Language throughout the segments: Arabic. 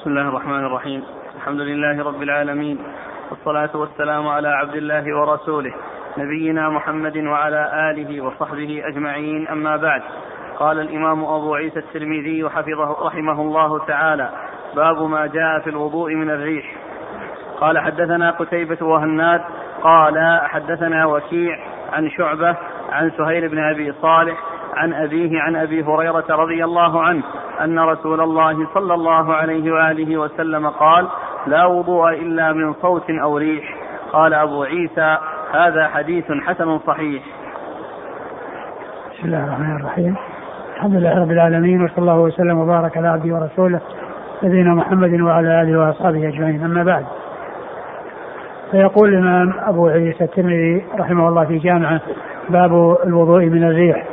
بسم الله الرحمن الرحيم الحمد لله رب العالمين والصلاة والسلام على عبد الله ورسوله نبينا محمد وعلى آله وصحبه أجمعين أما بعد قال الإمام أبو عيسى الترمذي حفظه رحمه الله تعالى باب ما جاء في الوضوء من الريح قال حدثنا قتيبة وهناد قال حدثنا وكيع عن شعبة عن سهيل بن أبي صالح عن أبيه عن أبي هريرة رضي الله عنه أن رسول الله صلى الله عليه وآله وسلم قال لا وضوء إلا من صوت أو ريح. قال أبو عيسى هذا حديث حسن صحيح. بسم الله الرحمن الرحيم. الحمد لله رب العالمين وصلى الله وسلم وبارك على عبده ورسوله نبينا محمد وعلى آله وأصحابه أجمعين. أما بعد فيقول الإمام أبو عيسى الترمذي رحمه الله في جامعه باب الوضوء من الريح.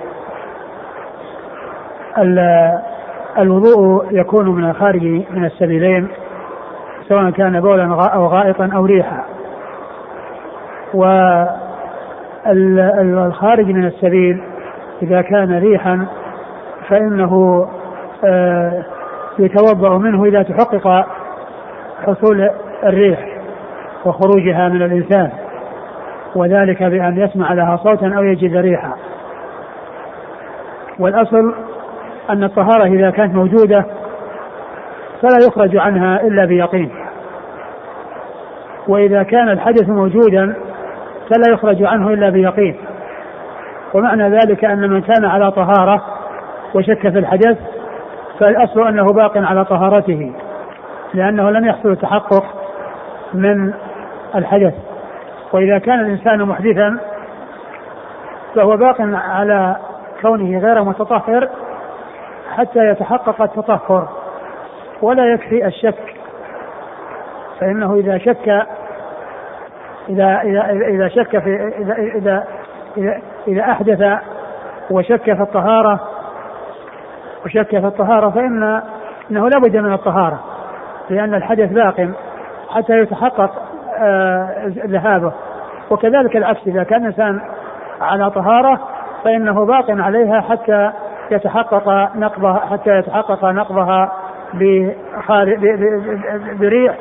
الوضوء يكون من الخارج من السبيلين سواء كان بولا أو غائطا أو ريحا. والخارج من السبيل إذا كان ريحا فإنه آه، يتوضأ منه إذا تحقق حصول الريح وخروجها من الإنسان وذلك بأن يسمع لها صوتا أو يجد ريحا. والأصل أن الطهارة إذا كانت موجودة فلا يخرج عنها إلا بيقين. وإذا كان الحدث موجودا فلا يخرج عنه إلا بيقين. ومعنى ذلك أن من كان على طهارة وشك في الحدث فالأصل أنه باق على طهارته لأنه لم يحصل التحقق من الحدث. وإذا كان الإنسان محدثا فهو باق على كونه غير متطهر حتى يتحقق التطهر ولا يكفي الشك. فإنه إذا شك إذا إذا إذا شك في إذا إذا إذا, أحدث وشك في الطهارة وشك في الطهارة فإن أنه لا بد من الطهارة لأن الحدث باق حتى يتحقق آه، ذهابه. وكذلك العكس إذا كان الإنسان على طهارة فإنه باق عليها حتى يتحقق نقضها حتى يتحقق نقضها بريح.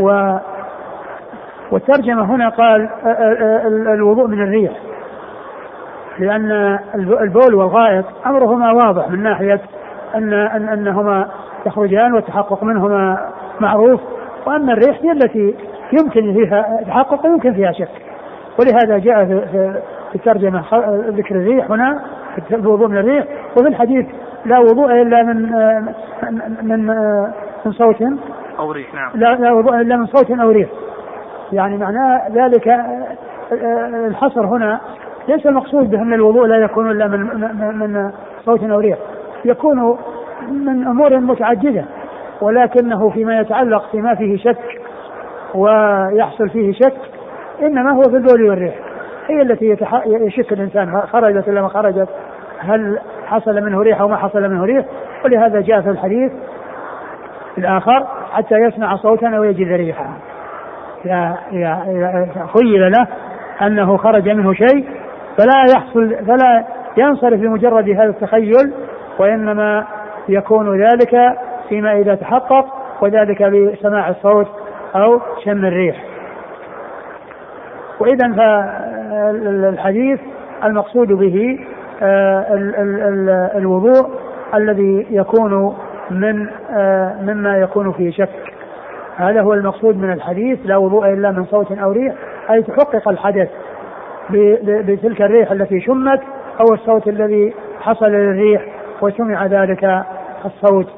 و والترجمة هنا قال الوضوء من الريح. لأن البول والغائط أمرهما واضح من ناحية أن أن أنهما يخرجان والتحقق منهما معروف. وأما الريح هي التي يمكن فيها تحقق ويمكن فيها شك. ولهذا جاء في الترجمة ذكر الريح هنا. الوضوء من الريح وفي الحديث لا وضوء إلا من من من صوت. أو ريح نعم. لا لا وضوء إلا من صوت أو ريح. يعني معناه ذلك الحصر هنا ليس المقصود بان الوضوء لا يكون إلا من من صوت أو ريح. يكون من أمور متعددة ولكنه فيما يتعلق فيما فيه شك ويحصل فيه شك إنما هو في البول والريح. هي التي يشك الإنسان خرجت ولا ما خرجت؟ هل حصل منه ريح أو ما حصل منه ريح؟ ولهذا جاء في الحديث الآخر حتى يسمع صوتا أو يجد ريحا. خيل له أنه خرج منه شيء فلا يحصل فلا ينصرف بمجرد هذا التخيل وإنما يكون ذلك فيما إذا تحقق وذلك بسماع الصوت أو شم الريح. واذا فالحديث المقصود به آه، الوضوء الذي يكون من آه، مما يكون فيه شك. هذا هو المقصود من الحديث لا وضوء إلا من صوت أو ريح. أي تحقق الحدث بتلك الريح التي شمت أو الصوت الذي حصل للريح وسمع ذلك الصوت.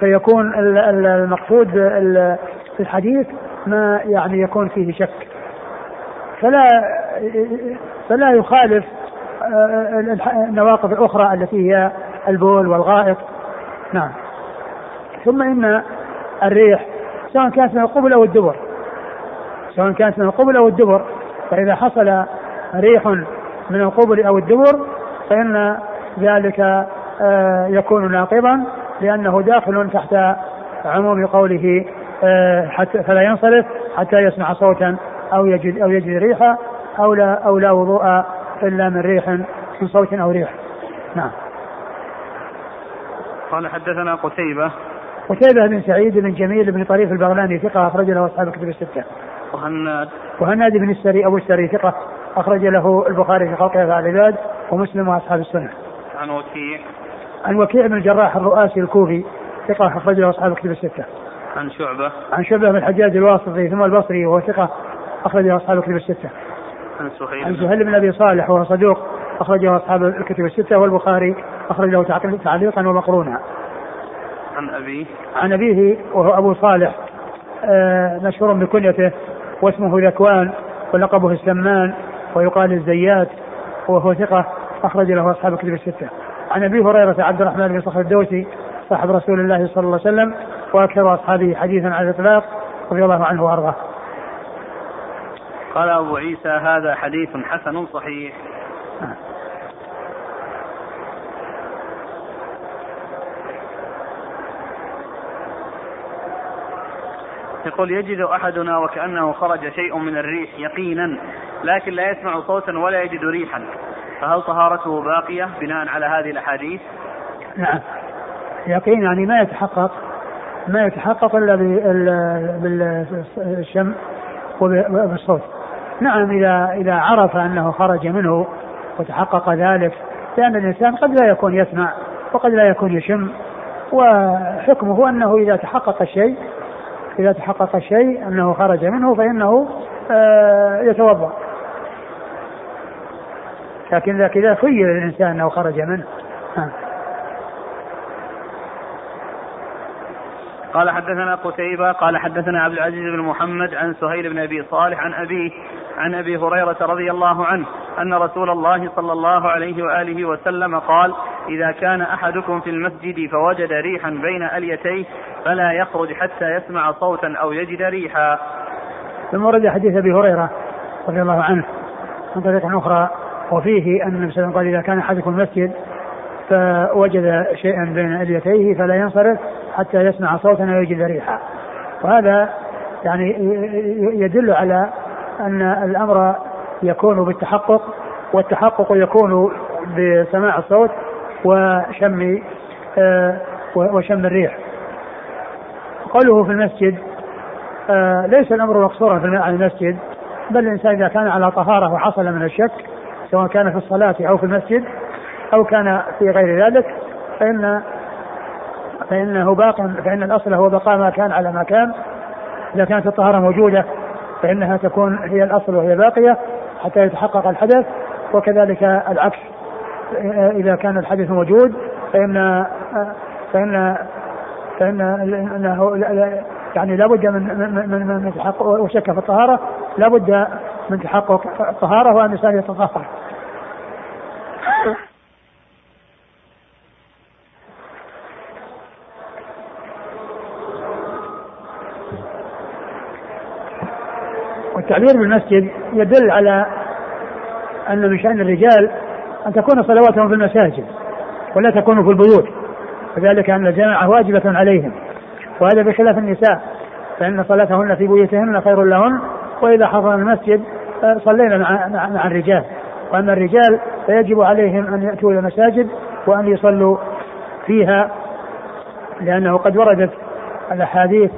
فيكون المقصود في الحديث ما يعني يكون فيه شك. فلا فلا يخالف النواقض الأخرى التي هي البول والغائط. نعم. ثم إن الريح سواء كانت من القبل أو الدبر. سواء كانت من القبل أو الدبر. فإذا حصل ريح من القبل أو الدبر فإن ذلك آه، يكون ناقضا لأنه داخل تحت عموم قوله آه، حتى فلا ينصرف حتى يسمع صوتا. أو يجد أو يجد ريحا أو لا أو لا وضوء إلا من ريح من صوت أو ريح نعم قال حدثنا قتيبة قتيبة بن سعيد بن جميل بن طريف البغلاني ثقة أخرج له أصحاب الكتب الستة. وهناد وهناد بن السري أبو السري ثقة أخرج له البخاري في خلق أفعال العباد ومسلم وأصحاب السنة. عن وكيع عن وكيع بن الجراح الرؤاسي الكوفي ثقة أخرج له أصحاب الكتب الستة. عن شعبة عن شعبة بن الحجاج الواسطي ثم البصري وهو ثقة أخرج له أصحاب الكتب الستة. عن سهيل عن سهيل بن أبي صالح وهو صدوق أخرجه أصحاب الكتب الستة والبخاري أخرج له تعليقا ومقرونا. عن أبيه عن أبيه وهو أبو صالح آه، مشهور بكنيته واسمه ذكوان ولقبه السمان ويقال الزيات وهو ثقة أخرج له أصحاب الكتب الستة. عن أبي هريرة عبد الرحمن بن صخر الدوسي صاحب رسول الله صلى الله عليه وسلم وأكثر أصحابه حديثا على الإطلاق رضي الله عنه وأرضاه. قال أبو عيسى هذا حديث حسن صحيح. يقول يجد أحدنا وكأنه خرج شيء من الريح يقينا لكن لا يسمع صوتا ولا يجد ريحا. فهل طهارته باقية بناء على هذه الأحاديث؟ نعم. يقين يعني ما يتحقق ما يتحقق بال- بالشم وبالصوت. نعم إذا إذا عرف أنه خرج منه وتحقق ذلك لأن الإنسان قد لا يكون يسمع وقد لا يكون يشم وحكمه أنه إذا تحقق الشيء إذا تحقق الشيء أنه خرج منه فإنه آه، يتوضأ لكن إذا كذا خير الإنسان أنه خرج منه ها. قال حدثنا قتيبة قال حدثنا عبد العزيز بن محمد عن سهيل بن أبي صالح عن أبيه عن أبي هريرة رضي الله عنه أن رسول الله صلى الله عليه وآله وسلم قال إذا كان أحدكم في المسجد فوجد ريحا بين أليتيه فلا يخرج حتى يسمع صوتا أو يجد ريحا. ثم ورد حديث أبي هريرة رضي الله عنه من طريق أخرى وفيه أن النبي صلى الله عليه وسلم قال إذا كان أحدكم المسجد فوجد شيئا بين أليتيه فلا ينصرف حتى يسمع صوتا أو يجد ريحا. وهذا يعني يدل على أن الأمر يكون بالتحقق والتحقق يكون بسماع الصوت وشم آه، وشم الريح. قوله في المسجد آه، ليس الأمر مقصورا في المسجد بل الإنسان إذا كان على طهارة وحصل من الشك سواء كان في الصلاة أو في المسجد أو كان في غير ذلك فإن فإنه باق فإن الأصل هو بقاء ما كان على ما كان إذا كانت الطهارة موجودة فإنها تكون هي الأصل وهي باقية حتى يتحقق الحدث وكذلك العكس إذا كان الحدث موجود فإن آه، فإن فإن إنه يعني لابد من من من, من تحقق وشك في الطهارة لابد من تحقق الطهارة وأن الانسان يتطهر. والتعبير بالمسجد يدل على أن من شأن الرجال أن تكون صلواتهم في المساجد ولا تكون في البيوت وذلك أن الجماعة واجبة عليهم. وهذا بخلاف النساء فإن صلاتهن في بيوتهن خير لهن وإذا حضرنا المسجد آه، صلينا مع, مع, مع الرجال. وأما الرجال فيجب عليهم أن يأتوا إلى المساجد وأن يصلوا فيها لأنه قد وردت الأحاديث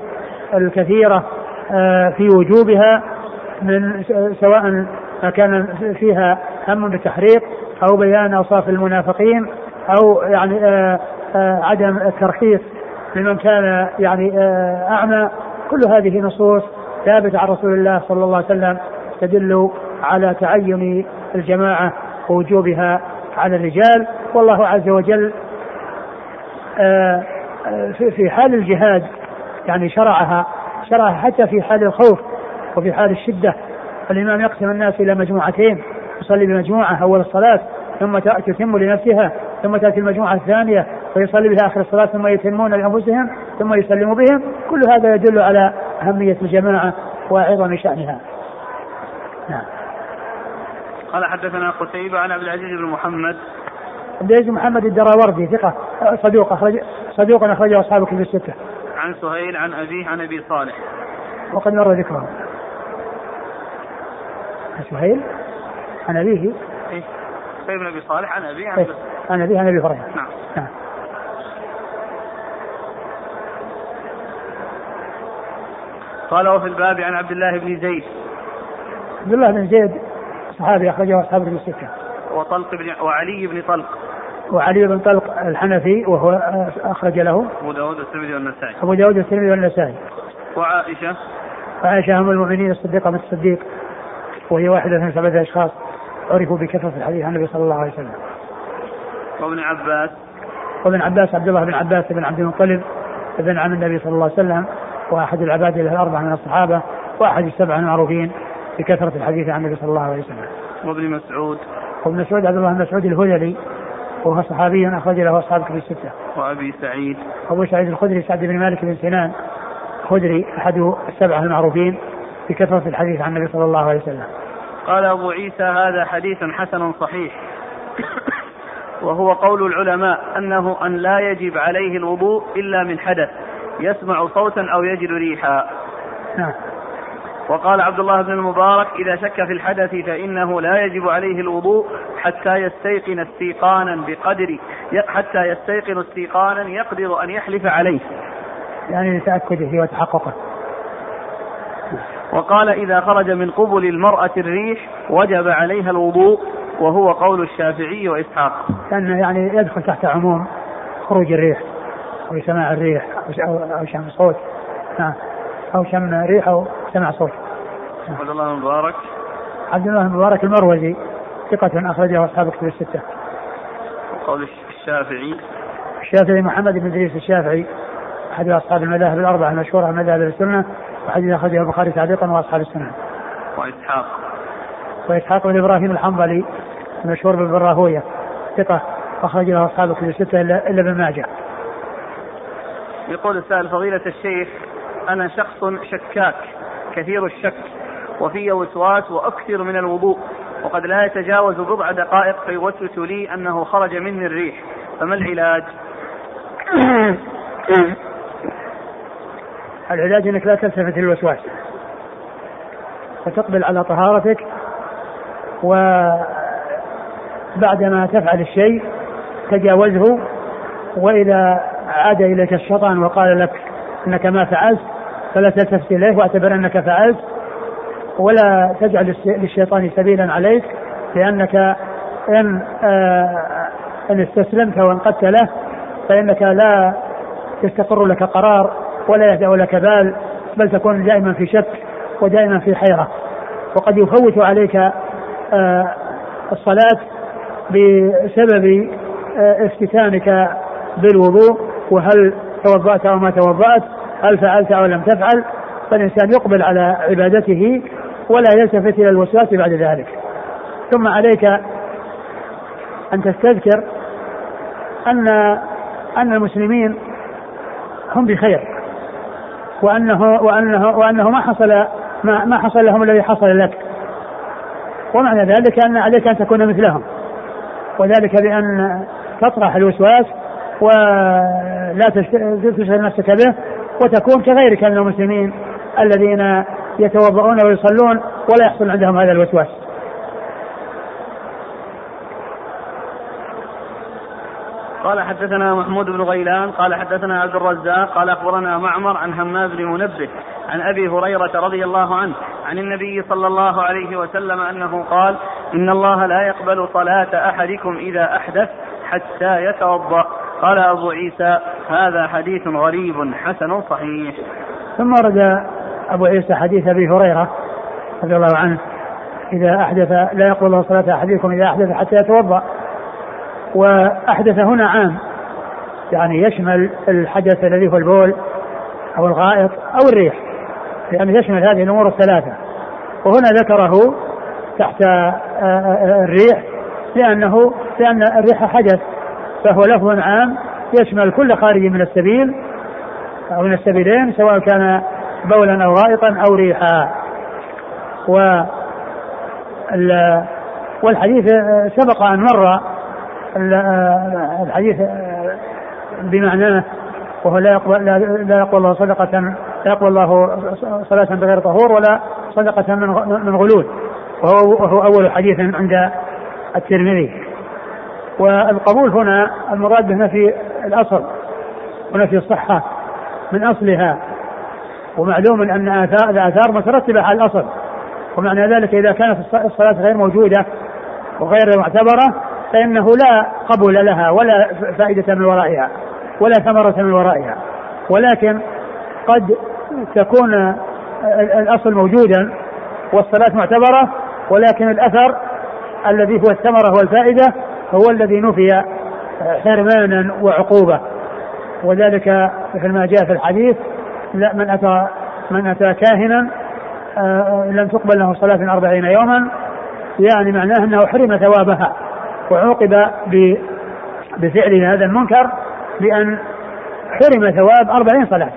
الكثيرة آه، في وجوبها. من سواء كان فيها هم بالتحريق أو بيان أوصاف المنافقين أو يعني آه، عدم الترخيص لمن كان يعني أعمى. كل هذه نصوص ثابتة عن رسول الله صلى الله عليه وسلم تدل على تعين الجماعة ووجوبها على الرجال. والله عز وجل آه، آه، في حال الجهاد يعني شرعها شرعها حتى في حال الخوف وفي حال الشدة الإمام يقسم الناس إلى مجموعتين يصلي بمجموعة أول الصلاة ثم تتم لنفسها ثم تأتي المجموعة الثانية فيصلي بها آخر الصلاة ثم يتمون لأنفسهم ثم يسلم بهم كل هذا يدل على أهمية الجماعة وعظم شأنها نعم قال حدثنا قتيبة عن عبد العزيز بن محمد عبد العزيز محمد الدراوردي ثقة صدوق أخرج صدوق أخرجه أصحاب الكتب الستة. عن سهيل عن أبيه عن أبي صالح. وقد مر ذكره. عن سهيل عن أبيه. إيه سهيل بن أبي صالح عن أبيه عن إيه؟ عن أبيه عن أبي هريرة. نعم. نعم. قال وفي الباب عن عبد الله بن زيد عبد الله بن زيد صحابي أخرجه أصحاب الكتب الستة وطلق بن وعلي بن طلق وعلي بن طلق الحنفي وهو أخرج له أبو داود والترمذي والنسائي أبو داود والترمذي والنسائي وعائشة وعائشة أم المؤمنين الصديقة من الصديق وهي واحدة من سبعة أشخاص عرفوا بكثرة الحديث عن النبي صلى الله عليه وسلم. وابن عباس. وابن عباس عبد الله بن عباس بن عبد المطلب ابن عم النبي صلى الله عليه وسلم وأحد العباد الأربعة من الصحابة وأحد السبعة المعروفين بكثرة الحديث عن النبي صلى الله عليه وسلم. وابن مسعود. وابن مسعود عبد الله بن مسعود الهذلي وهو صحابي أخرج له أصحاب كتب الستة. وأبي سعيد. أبو سعيد الخدري سعد بن مالك بن سنان خدري أحد السبعة المعروفين. بكثره الحديث عن النبي صلى الله عليه وسلم. قال أبو عيسى هذا حديث حسن صحيح وهو قول العلماء أنه أن لا يجب عليه الوضوء إلا من حدث يسمع صوتا أو يجد ريحا. نعم. وقال عبد الله بن المبارك إذا شك في الحدث فإنه لا يجب عليه الوضوء حتى يستيقن استيقانا بقدر حتى يستيقن استيقانا يقدر أن يحلف عليه يعني لتأكده وتحققه وقال إذا خرج من قبل المرأة الريح وجب عليها الوضوء وهو قول الشافعي وإسحاق. كان يعني يدخل تحت عموم خروج الريح أو سماع الريح أو شم صوت. نعم أو شم ريح أو سمع صوت. عبد الله المبارك. عبد الله المبارك المروزي ثقة أخرجه أصحاب كتب الستة. وقول الشافعي. الشافعي محمد بن إدريس الشافعي أحد أصحاب المذاهب الأربعة المشهورة من مذاهب السنة. وحديث أخرجه البخاري تعليقا وأصحاب السنة وإسحاق وإسحاق بن إبراهيم الحنظلي المشهور بالبراهوية ثقة أخرج له أصحاب كتب الستة إلا إلا ابن ماجه. يقول السائل فضيلة الشيخ أنا شخص شكاك كثير الشك وفي وسواس وأكثر من الوضوء وقد لا يتجاوز بضع دقائق فيوسوس لي أنه خرج مني الريح فما العلاج؟ العلاج إنك لا تلتفت للوسواس. وتقبل على طهارتك وبعدما تفعل الشيء تجاوزه وإذا عاد إليك الشيطان وقال لك إنك ما فعلت فلا تلتفت إليه واعتبر إنك فعلت ولا تجعل للشيطان سبيلا عليك لأنك إن آه إن استسلمت وانقدت له فإنك لا يستقر لك قرار ولا يهدأ لك بال بل تكون دائما في شك ودائما في حيرة. وقد يفوت عليك آه الصلاة بسبب آه افتتانك بالوضوء وهل توضأت أو ما توضأت هل فعلت أو لم تفعل فالإنسان يقبل على عبادته ولا يلتفت إلى الوسواس بعد ذلك. ثم عليك أن تستذكر أن أن المسلمين هم بخير. وأنه وأنه وأنه ما حصل ما, ما حصل لهم الذي حصل لك. ومعنى ذلك أن عليك أن تكون مثلهم. وذلك بأن تطرح الوسواس ولا تشغل نفسك به وتكون كغيرك من المسلمين الذين يتوضؤون ويصلون ولا يحصل عندهم هذا الوسواس. قال حدثنا محمود بن غيلان قال حدثنا عبد الرزاق قال أخبرنا معمر عن همام بن منبه عن أبي هريرة رضي الله عنه عن النبي صلى الله عليه وسلم أنه قال إن الله لا يقبل صلاة أحدكم إذا أحدث حتى يتوضأ. قال أبو عيسى هذا حديث غريب حسن صحيح. ثم ورد أبو عيسى حديث أبي هريرة رضي الله عنه إذا أحدث لا يقبل صلاة أحدكم إذا أحدث حتى يتوضأ. وأحدث هنا عام. يعني يشمل الحدث الذي هو البول أو الغائط أو الريح. لأنه يشمل هذه الأمور الثلاثة. وهنا ذكره تحت الريح لأنه لأن الريح حدث فهو لفظ عام يشمل كل خارج من السبيل أو من السبيلين سواء كان بولا أو غائطا أو ريحا. و والحديث سبق أن مر الحديث بمعناه وهو لا يقبل لا يقبل الله صدقة لا يقبل الله صلاة بغير طهور ولا صدقة من من غلول. وهو وهو أول حديث عند الترمذي. والقبول هنا المراد به نفي الأصل ونفي الصحة من أصلها. ومعلوم أن آثار الآثار مترتبة على الأصل. ومعنى ذلك إذا كانت الصلاة غير موجودة وغير معتبرة فإنه لا قبول لها ولا فائدة من ورائها ولا ثمرة من ورائها. ولكن قد تكون الأصل موجودا والصلاة معتبرة ولكن الأثر الذي هو الثمرة والفائدة هو الذي نفي حرمانا وعقوبة. وذلك مثل ما جاء في الحديث لا من أتى من أتى كاهنا آه، لم تقبل له صلاة أربعين يوما يعني معناه أنه حرم ثوابها. وعوقب بفعل هذا المنكر بأن حرم ثواب أربعين صلاة.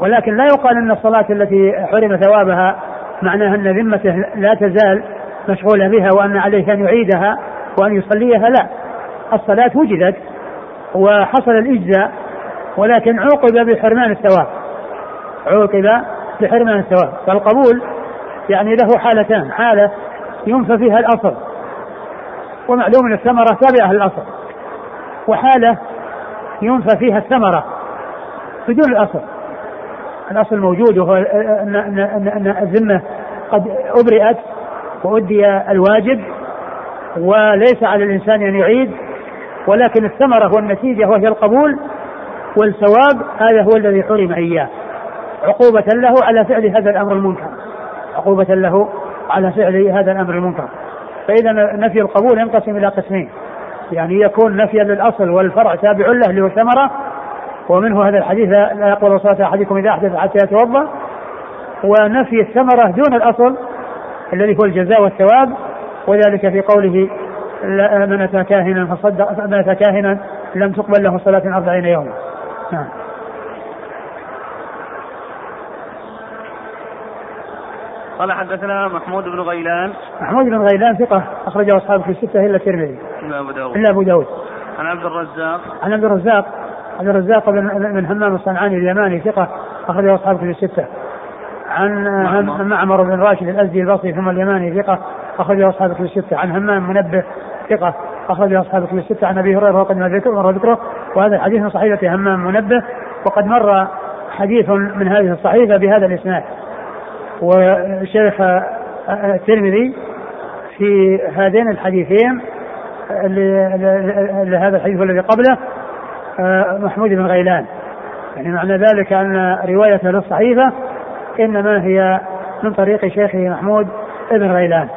ولكن لا يقال أن الصلاة التي حرم ثوابها معناها أن ذمته لا تزال مشغولة بها وأن عليه أن يعيدها وأن يصليها لا. الصلاة وجدت وحصل الإجزاء ولكن عوقب بحرمان الثواب. عوقب بحرمان الثواب. فالقبول يعني له حالتان. حالة ينفى فيها الأصل. ومعلوم أن الثمرة تابعة للأصل. وحالة ينفى فيها الثمرة بدون الأصل. الأصل موجود وهو أن الذمة قد أبرئت وأدي الواجب وليس على الإنسان أن يعيد ولكن الثمرة والنتيجة وهي القبول والثواب هذا هو الذي حرم إياه. عقوبة له على فعل هذا الأمر المنكر. عقوبة له على فعل هذا الأمر المنكر. فإذا نفي القبول ينقسم إلى قسمين. يعني يكون نفيا للأصل والفرع تابع له اللي هو الثمرة ومنه هذا الحديث لا يقبل صلاة أحدكم إذا أحدث حتى يتوضأ. ونفي الثمرة دون الأصل الذي هو الجزاء والثواب. وذلك في قوله من أتى كاهنا فصدق من أتى كاهنا لم تقبل له صلاة أربعين يوما. نعم. قال حدثنا محمود بن غيلان. محمود بن غيلان ثقة أخرجه أصحابه في الستة إلا الترمذي. إلا أبو داود. إلا أبو داود. عن عبد الرزاق. عن عبد الرزاق. عبد الرزاق بن من همام الصنعاني اليماني ثقة أخرجه أصحابه في الستة. عن عن معمر. بن راشد الأزدي البصري ثم اليماني ثقة أخرجه أصحابه في الستة. عن همام منبه ثقة أخرجه أصحابه في الستة. عن أبي هريرة وقد مر ذكره. وهذا الحديث من صحيفة همام منبه. وقد مر حديث من هذه الصحيفة بهذا الإسناد. وشيخ الترمذي في هذين الحديثين لهذا الحديث والذي قبله محمود بن غيلان. يعني معنى ذلك أن روايته للصحيفة إنما هي من طريق شيخه محمود بن غيلان.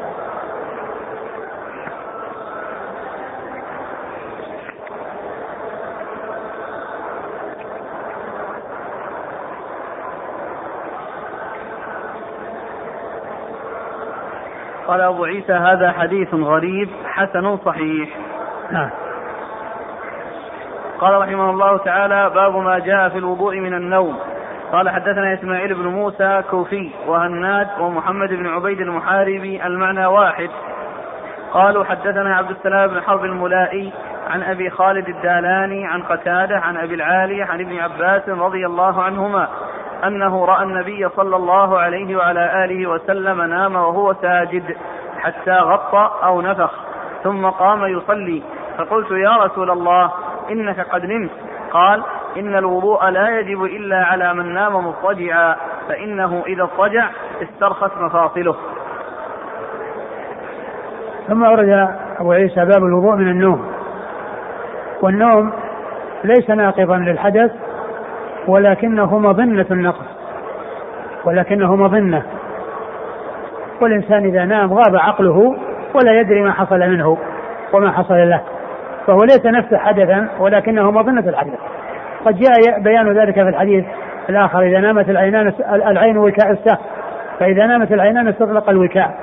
قال أبو عيسى هذا حديث غريب حسن صحيح. نعم. قال رحمه الله تعالى باب ما جاء في الوضوء من النوم. قال حدثنا إسماعيل بن موسى كوفي وهناد ومحمد بن عبيد المحاربي المعنى واحد. قالوا حدثنا عبد السلام بن حرب الملائي عن أبي خالد الدالاني عن قتادة عن أبي العالية عن ابن عباس رضي الله عنهما. أنه رأى النبي صلى الله عليه وعلى آله وسلم نام وهو ساجد حتى غطى أو نفخ ثم قام يصلي. فقلت يا رسول الله إنك قد نمت. قال إن الوضوء لا يجب إلا على من نام مضطجعا فإنه إذا اضطجع استرخت مفاصله. ثم أورد أبو عيسى باب الوضوء من النوم. والنوم ليس ناقضا للحدث ولكنه مظنة النقص. ولكنه مظنة والإنسان إذا نام غاب عقله ولا يدري ما حصل منه وما حصل له. فهو ليس نفسه حدثا ولكنه مظنة الحدث قد جاء بيان ذلك في الحديث الآخر إذا نامت العينان العين وكاء السه فإذا نامت العينان استطلق الوكاء.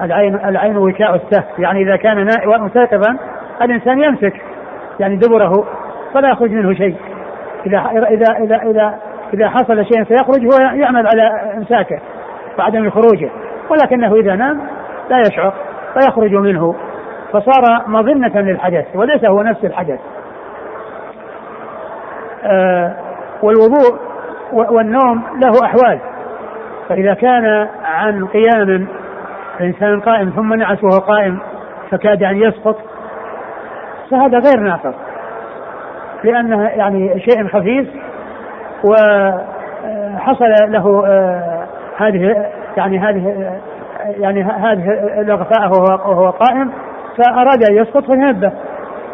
العين العين وكاء السه يعني إذا كان مستيقظا الإنسان يمسك يعني دبره فلا يخرج منه شيء. إذا إذا إذا إذا إذا حصل شيء سيخرج هو يعمل على إمساكه وعدم خروجه ولكنه إذا نام لا يشعر فيخرج منه. فصار مظنة للحدث وليس هو نفس الحدث. آه والوضوء والنوم له أحوال. فإذا كان عن قيام الإنسان قائم ثم نعس وهو قائم فكاد أن يسقط فهذا غير ناقض لأنه يعني شيء خفيف وهذا حصل له آه، هذه يعني هذه يعني هذه الاغفاء وهو قائم فأراد أن يسقط فتنبه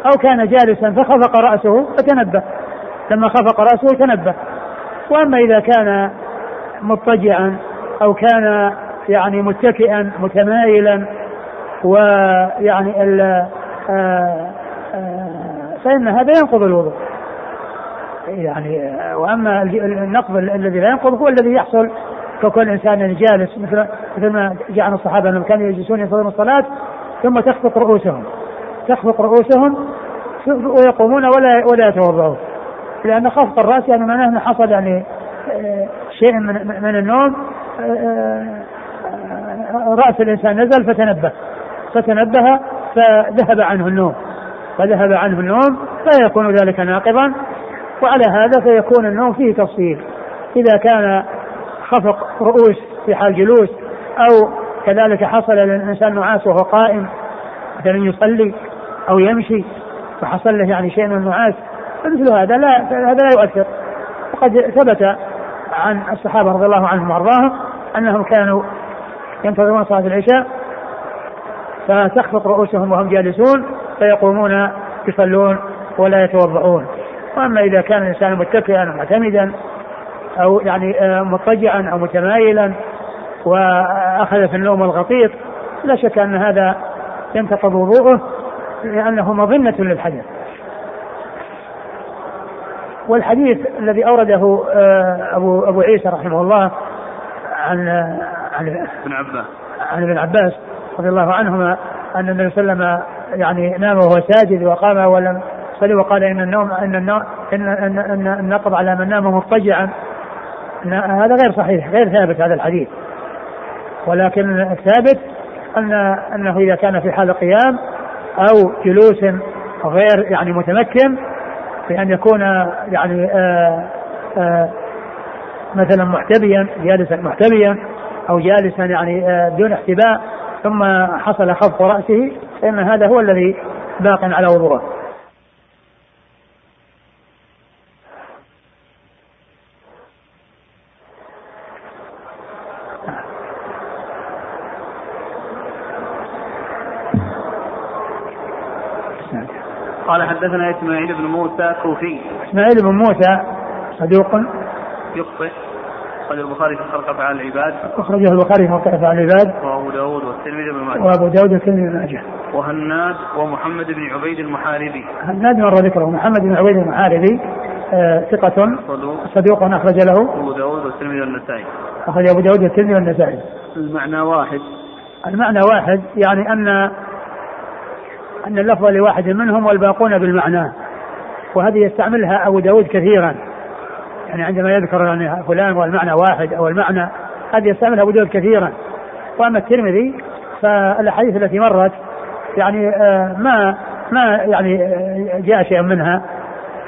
أو كان جالسا فخفق رأسه فتنبه لما خفق رأسه تنبه. وأما إذا كان مضطجعا أو كان يعني متكئا متمايلا ويعني آه، آه، فإن هذا ينقض الوضوء. يعني وأما النقض الذي لا ينقض هو الذي يحصل ككل إنسان جالس مثل مثل ما جاء عن الصحابة انهم كانوا يجلسون ينتظرون الصلاة ثم تخفق رؤوسهم. تخفق رؤوسهم ويقومون ولا ولا يتوضؤون. لأن خفق الرأس يعني معناه أنه حصل يعني آه، شيء من من النوم رأس الإنسان نزل فتنبه. فتنبه فذهب عنه النوم. فذهب عنه النوم فيكون ذلك ناقضا وعلى هذا فيكون النوم فيه تفصيل. إذا كان خفق رؤوس في حال جلوس أو كذلك حصل للإنسان نعاس وهو قائم مثلا يصلي أو يمشي فحصل له يعني شيء من النعاس فمثل هذا لا هذا لا يؤثر. وقد ثبت عن الصحابة رضي الله عنهم وأرضاهم أنهم كانوا ينتظرون صلاة العشاء فتخفق رؤوسهم وهم جالسون فيقومون يصلون ولا يتوضؤون. وأما إذا كان الإنسان متكئا معتمدا أو يعني آه، مضطجعا أو متمايلا وأخذ في النوم الغطيط لا شك أن هذا ينتقض وضوءه لأنه مظنة للحدث والحديث الذي أورده آه، أبو أبو عيسى رحمه الله عن عن ابن عباس. عن ابن عباس رضي الله عنهما أن النبي صلى الله عليه وسلم يعني نام وهو ساجد وقام ولم يصلي وقال إن النوم إن النوم ان ان, أن النقض على من نام مضطجعا. هذا غير صحيح غير ثابت هذا الحديث. ولكن الثابت ان أنه إذا كان في حال قيام أو جلوس غير يعني متمكن بأن يكون يعني آآ آآ مثلا محتبيا جالسا محتبيا أو جالسا يعني آه، بدون احتباء ثم حصل خفق رأسه فإن هذا هو الذي باق على وضوءه. قال حدثنا إسماعيل بن موسى كوفي. إسماعيل بن موسى صدوق. يخطئ. أخرج البخاري في خلق أفعال العباد. أخرجه البخاري في خلق أفعال العباد. وأبو داود والترمذي بن ماجه. وأبو داود والترمذي بن ماجه. وهناد ومحمد بن عبيد المحاربي. هناد مر ذكره. محمد بن عبيد المحاربي آه ثقة صدوق. صدوق أخرج له. أبو داود والترمذي والنسائي. أخرج أبو داود والترمذي والنسائي. المعنى واحد. المعنى واحد يعني أن أن اللفظ لواحد منهم والباقون بالمعنى. وهذه يستعملها أبو داود كثيرا. يعني عندما يذكر يعني فلان والمعنى واحد أو المعنى هذه يستعملها ابو داود كثيرا. وأما الترمذي فالأحاديث التي مرت يعني آه، ما ما يعني آه، جاء شيء منها.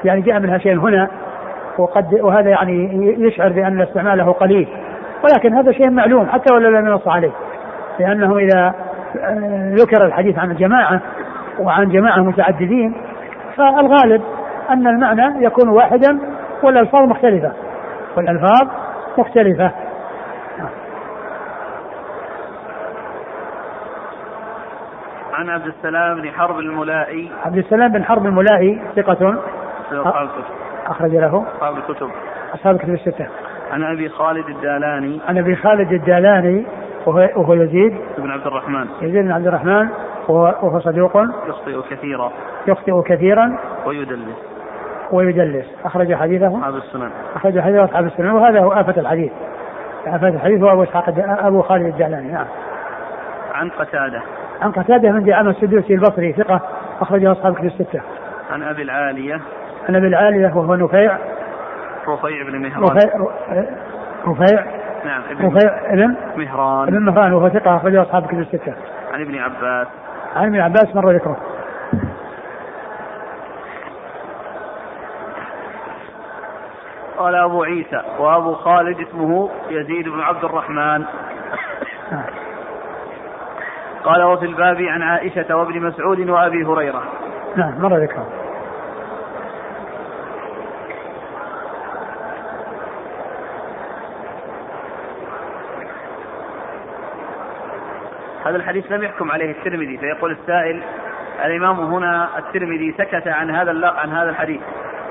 يعني جاء منها شيء هنا وقد وهذا يعني يشعر بأن استعماله قليل. ولكن هذا شيء معلوم حتى ولو لم ينص عليه. لأنه إذا آه، ذكر الحديث عن الجماعة وعن جماعة متعددين فالغالب أن المعنى يكون واحدا والألفاظ مختلفة. والألفاظ مختلفة. عن عبد السلام بن حرب الملائي. عبد السلام بن حرب الملائي ثقة. أخرج له. أصحاب الكتب. أصحاب الكتب الستة. عن أبي خالد الدالاني. عن أبي خالد الدالاني وهو, وهو يزيد. بن عبد الرحمن. يزيد بن عبد الرحمن وهو صدوق. يخطئ كثيرا. يخطئ كثيرا. ويدلس. ويدلس أخرج حديثه. أصحاب السنن. أخرج حديثه أصحاب السنن. وهذا هو آفة الحديث. آفة الحديث هو أبو إسحاق أبو خالد الجعلاني. نعم. عن قتادة. عن قتادة من دعامة السدوسي البصري ثقة. أخرجه أصحاب كتب الستة. عن أبي العالية. عن أبي العالية وهو نفيع. رفيع بن مهران. رفيع. رفيع. نعم ابن رفيع ابن مهران. ابن مهران وهو ثقة. أخرجه أصحاب كتب الستة. عن ابن عباس. عن ابن عباس مر ذكره. قال أبو عيسى وأبو خالد اسمه يزيد بن عبد الرحمن. قال وفي الباب عن عائشة وابن مسعود وأبي هريرة. نعم مر ذكر. هذا الحديث لم يحكم عليه الترمذي فيقول السائل الإمام هنا الترمذي سكت عن هذا عن هذا الحديث.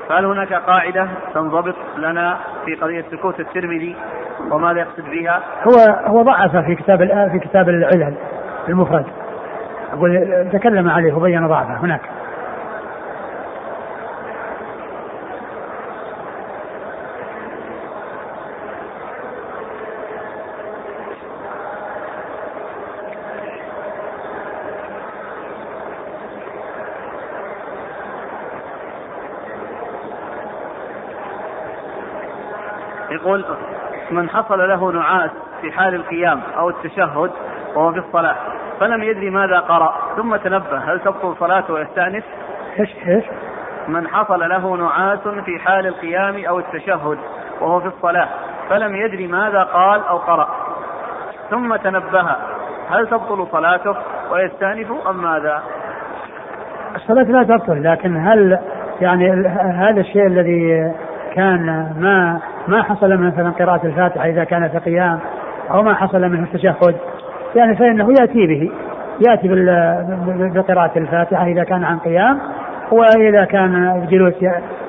فهل هناك قاعدة تنضبط لنا في قضية سكوت الترمذي وماذا يقصد بها؟ هو هو ضعف في كتاب في كتاب العلل المفرد أقول تكلم عليه وبين ضعفه هناك يقول من حصل له نعاس في حال القيام أو التشهد وهو في الصلاة فلم يدري ماذا قرأ ثم تنبه هل تبطل صلاته ويستأنف؟ إيش إيش؟ من حصل له نعاس في حال القيام أو التشهد وهو في الصلاة فلم يدري ماذا قال أو قرأ ثم تنبه هل تبطل صلاته ويستأنف أم ماذا؟ الصلاة لا تبطل لكن هل يعني هذا الشيء الذي كان ما ما حصل منه مثلا قراءة الفاتحة إذا كان في قيام أو ما حصل منه التشهد. يعني فإنه يأتي به يأتي بقراءة الفاتحة إذا كان عن قيام وإذا كان جلوس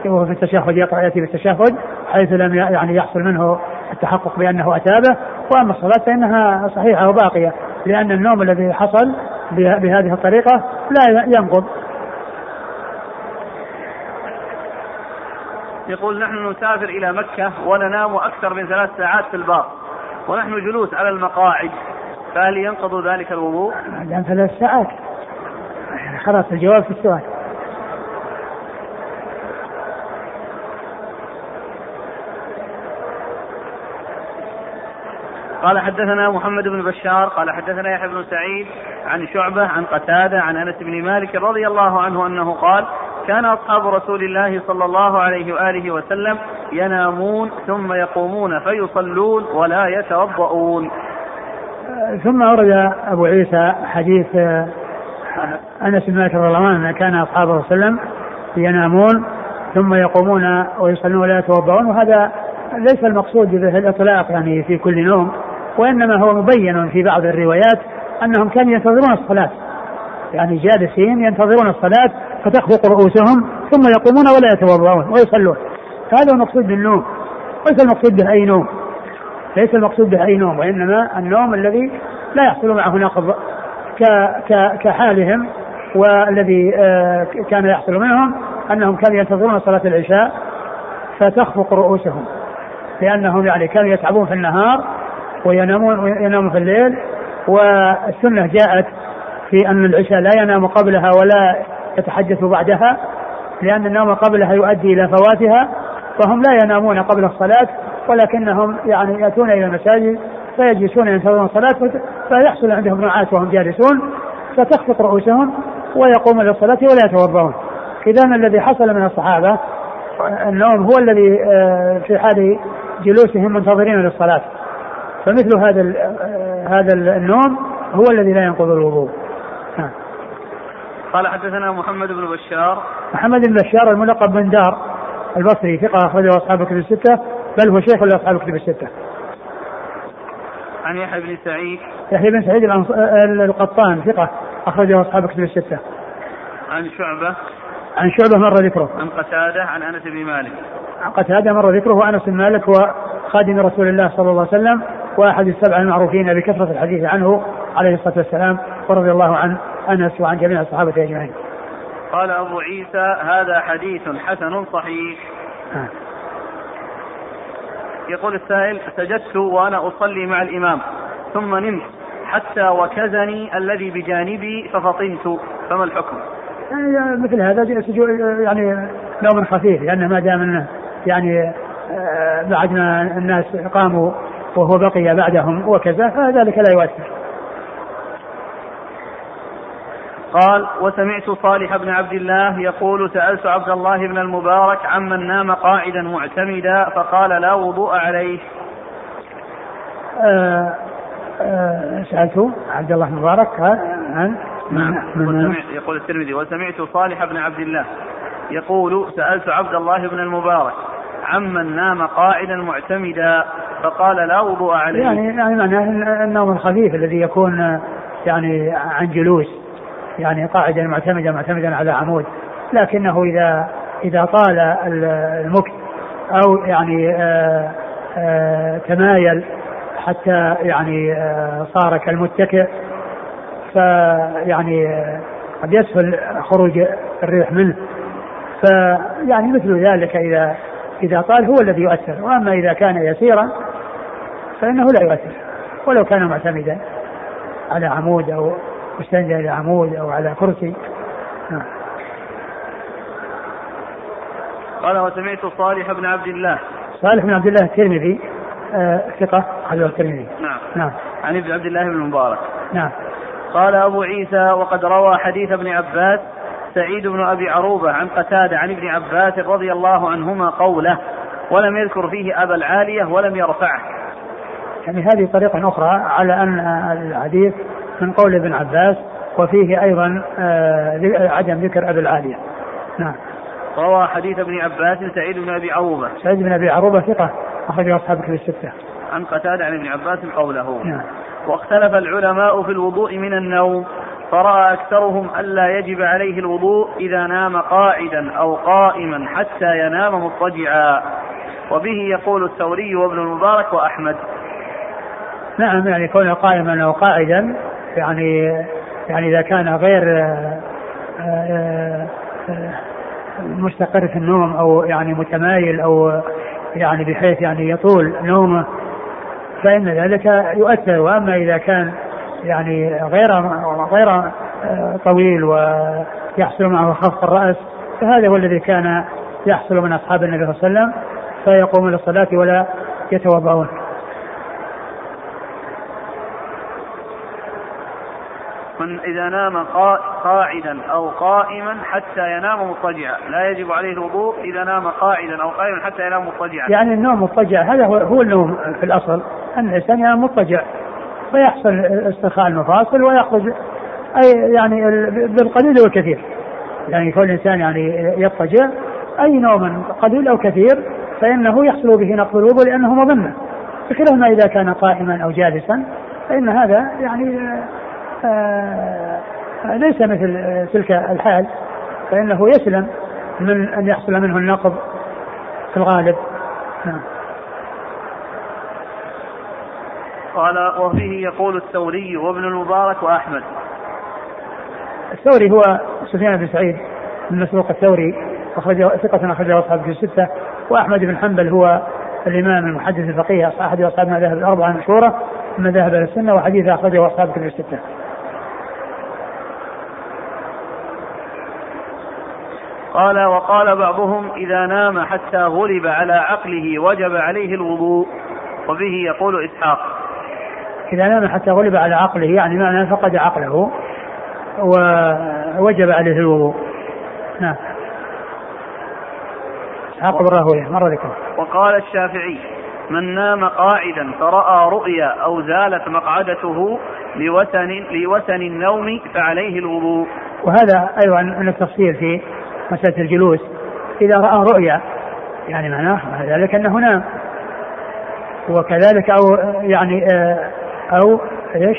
وهو في التشهد يقرأ يأتي بالتشهد حيث لم يعني يحصل منه التحقق بأنه أتابه. وأما الصلاة فإنها صحيحة وباقية لأن النوم الذي حصل بهذه الطريقة لا ينقض. يقول نحن نسافر إلى مكة وننام أكثر من ثلاث ساعات في الباص. ونحن جلوس على المقاعد. فهل ينقض ذلك الوضوء؟ بعد ثلاث ساعات. خلاص الجواب في السؤال. قال حدثنا محمد بن بشار قال حدثنا يحيى بن سعيد عن شعبة عن قتادة عن أنس بن مالك رضي الله عنه أنه قال كان أصحاب رسول الله صلى الله عليه وآله وسلم ينامون ثم يقومون فيصلون ولا يتوضؤون. ثم ورد أبو عيسى حديث أنس بن مالك رضي الله عنه كان أصحابه صلى الله عليه وسلم ينامون ثم يقومون ويصلون ولا يتوضؤون. وهذا ليس المقصود به الإطلاق يعني في كل نوم وإنما هو مبين في بعض الروايات أنهم كانوا ينتظرون الصلاة. يعني جالسين ينتظرون الصلاة فتخفق رؤوسهم ثم يقومون ولا يتوضؤون ويصلون. هذا المقصود بالنوم. ليس المقصود به أي نوم. ليس المقصود به أي نوم وإنما النوم الذي لا يحصل معه نقض كحالهم والذي آه، كان يحصل منهم أنهم كانوا ينتظرون صلاة العشاء فتخفق رؤوسهم لأنهم يعني كانوا يتعبون في النهار وينامون وينامون في الليل. والسنة جاءت في أن العشاء لا ينام قبلها ولا يتحدث بعدها لأن النوم قبلها يؤدي إلى فواتها فهم لا ينامون قبل الصلاة ولكنهم يعني يأتون إلى المساجد فيجلسون ينتظرون الصلاة فيحصل عندهم نعاس وهم جالسون فتخفق رؤوسهم ويقومون للصلاة ولا يتوضؤون. إذا الذي حصل من الصحابة النوم هو الذي آه، في حال جلوسهم منتظرين للصلاة. فمثل هذا آه، هذا النوم هو الذي لا ينقض الوضوء. قال حدثنا محمد بن بشار محمد بن بشار الملقب بن دار البصري ثقة أخرجه أصحاب الكتب الستة بل هو شيخ لأصحاب الكتب الستة. عن يحيى بن سعيد يحيى بن سعيد القطان ثقة أخرجه أصحاب الكتب الستة. عن شعبة عن شعبة مر ذكره. عن قتادة عن أنس بن مالك. عن قتادة مر ذكره وأنس بن مالك هو خادم رسول الله صلى الله عليه وسلم وأحد السبع المعروفين بكثرة الحديث عنه عليه الصلاة والسلام ورضي الله عن أنس وعن جميع الصحابة أجمعين. قال أبو عيسى هذا حديث حسن صحيح. آه. يقول السائل سجدت وأنا أصلي مع الإمام ثم نمت حتى وكزني الذي بجانبي ففطنت فما الحكم؟ يعني مثل هذا يعني نوم خفيف لأنه ما دام يعني آه، بعد ما الناس قاموا وهو بقي بعدهم وكذا فذلك لا يؤثر. قال وسمعت صالح بن عبد الله يقول سألت عبد الله بن المبارك عمن نام قاعدا معتمدا فقال لا وضوء عليه. آه آه سألت عبد الله المبارك عن نعم. وسمعت يقول الترمذي وسمعت صالح بن عبد الله يقول سألت عبد الله بن المبارك عمن نام قاعدا معتمدا فقال لا وضوء عليه. يعني يعني معناه النوم الخفيف الذي يكون يعني عن جلوس. يعني قاعدا معتمدا معتمدا على عمود. لكنه إذا إذا طال المكت أو يعني آآ آآ تمايل حتى يعني صار كالمتكئ فيعني قد يسهل خروج الريح منه. فيعني مثل ذلك إذا إذا طال هو الذي يؤثر. وأما إذا كان يسيرا فإنه لا يؤثر ولو كان معتمدا على عمود أو مستند إلى عمود أو على كرسي. نعم. قال وسمعت صالح بن عبد الله. صالح بن عبد الله الترمذي آه ثقة أخرجه الترمذي. نعم. نعم. عن ابن عبد الله بن المبارك. نعم. قال أبو عيسى وقد روى حديث ابن عباس سعيد بن أبي عروبة عن قتادة عن ابن عباس رضي الله عنهما قوله ولم يذكر فيه أبا العالية ولم يرفعه. يعني هذه طريقة أخرى على أن الحديث من قول ابن عباس وفيه أيضا آه، عدم ذكر أبي العالية. نعم. روى حديث ابن عباس سعيد بن أبي عروبة. سعيد بن أبي عروبة ثقة اخرجه أصحاب كتب الستة. عن قتادة عن ابن عباس قوله. نعم. واختلف العلماء في الوضوء من النوم فرأى أكثرهم ألا يجب عليه الوضوء إذا نام قاعدا أو قائما حتى ينام مضطجعا. وبه يقول الثوري وابن المبارك وأحمد. نعم يعني كونه قائما أو قاعدا يعني يعني إذا كان غير آه، آه، مستقر في النوم أو يعني متمايل أو يعني بحيث يعني يطول نومه فإن ذلك يؤثر. وأما إذا كان يعني غير غير آه، طويل ويحصل معه خفق الرأس فهذا هو الذي كان يحصل من أصحاب النبي صلى الله عليه وسلم فيقومون للصلاة ولا يتوضؤون. من إذا نام قاعدا أو قائما حتى ينام مضطجعا. لا يجب عليه الوضوء إذا نام قاعدا أو قائما حتى ينام مضطجعا. يعني النوم مضطجع هذا هو, هو النوم في الأصل أن الإنسان ينام مضطجع. فيحصل استرخاء المفاصل ويأخذ أي يعني بالقليل والكثير يعني يكون الإنسان يعني يضطجع أي نوم قليل أو كثير فإنه يحصل به نقض الوضوء لأنه مظنة بخلاف ما إذا كان قائما أو جالسا فإن هذا يعني ليس مثل تلك الحال فإنه يسلم من أن يحصل منه النقض في الغالب. نعم. قال وفيه يقول الثوري وابن المبارك وأحمد. الثوري هو سفيان بن سعيد بن مسروق الثوري أخرجه ثقة أخرجه أصحاب في الستة وأحمد بن حنبل هو الإمام المحدث الفقيه أحد أصحاب المذاهب الأربعة المشهورة من مذاهب السنة وحديث أخرجه أصحاب كتب الستة. قال وقال بعضهم إذا نام حتى غلب على عقله وجب عليه الوضوء وبه يقول إسحاق. إذا نام حتى غلب على عقله يعني معنى فقد عقله ووجب عليه الوضوء. نعم. إسحاق بن راهوية مر ذكر وقال الشافعي من نام قاعدا فرأى رؤيا أو زالت مقعدته لوسن لوسن النوم فعليه الوضوء. وهذا أيضا من التفصيل في مسألة الجلوس إذا رأى رؤيا يعني معناه ذلك أنه نام وكذلك أو يعني آه، أو إيش؟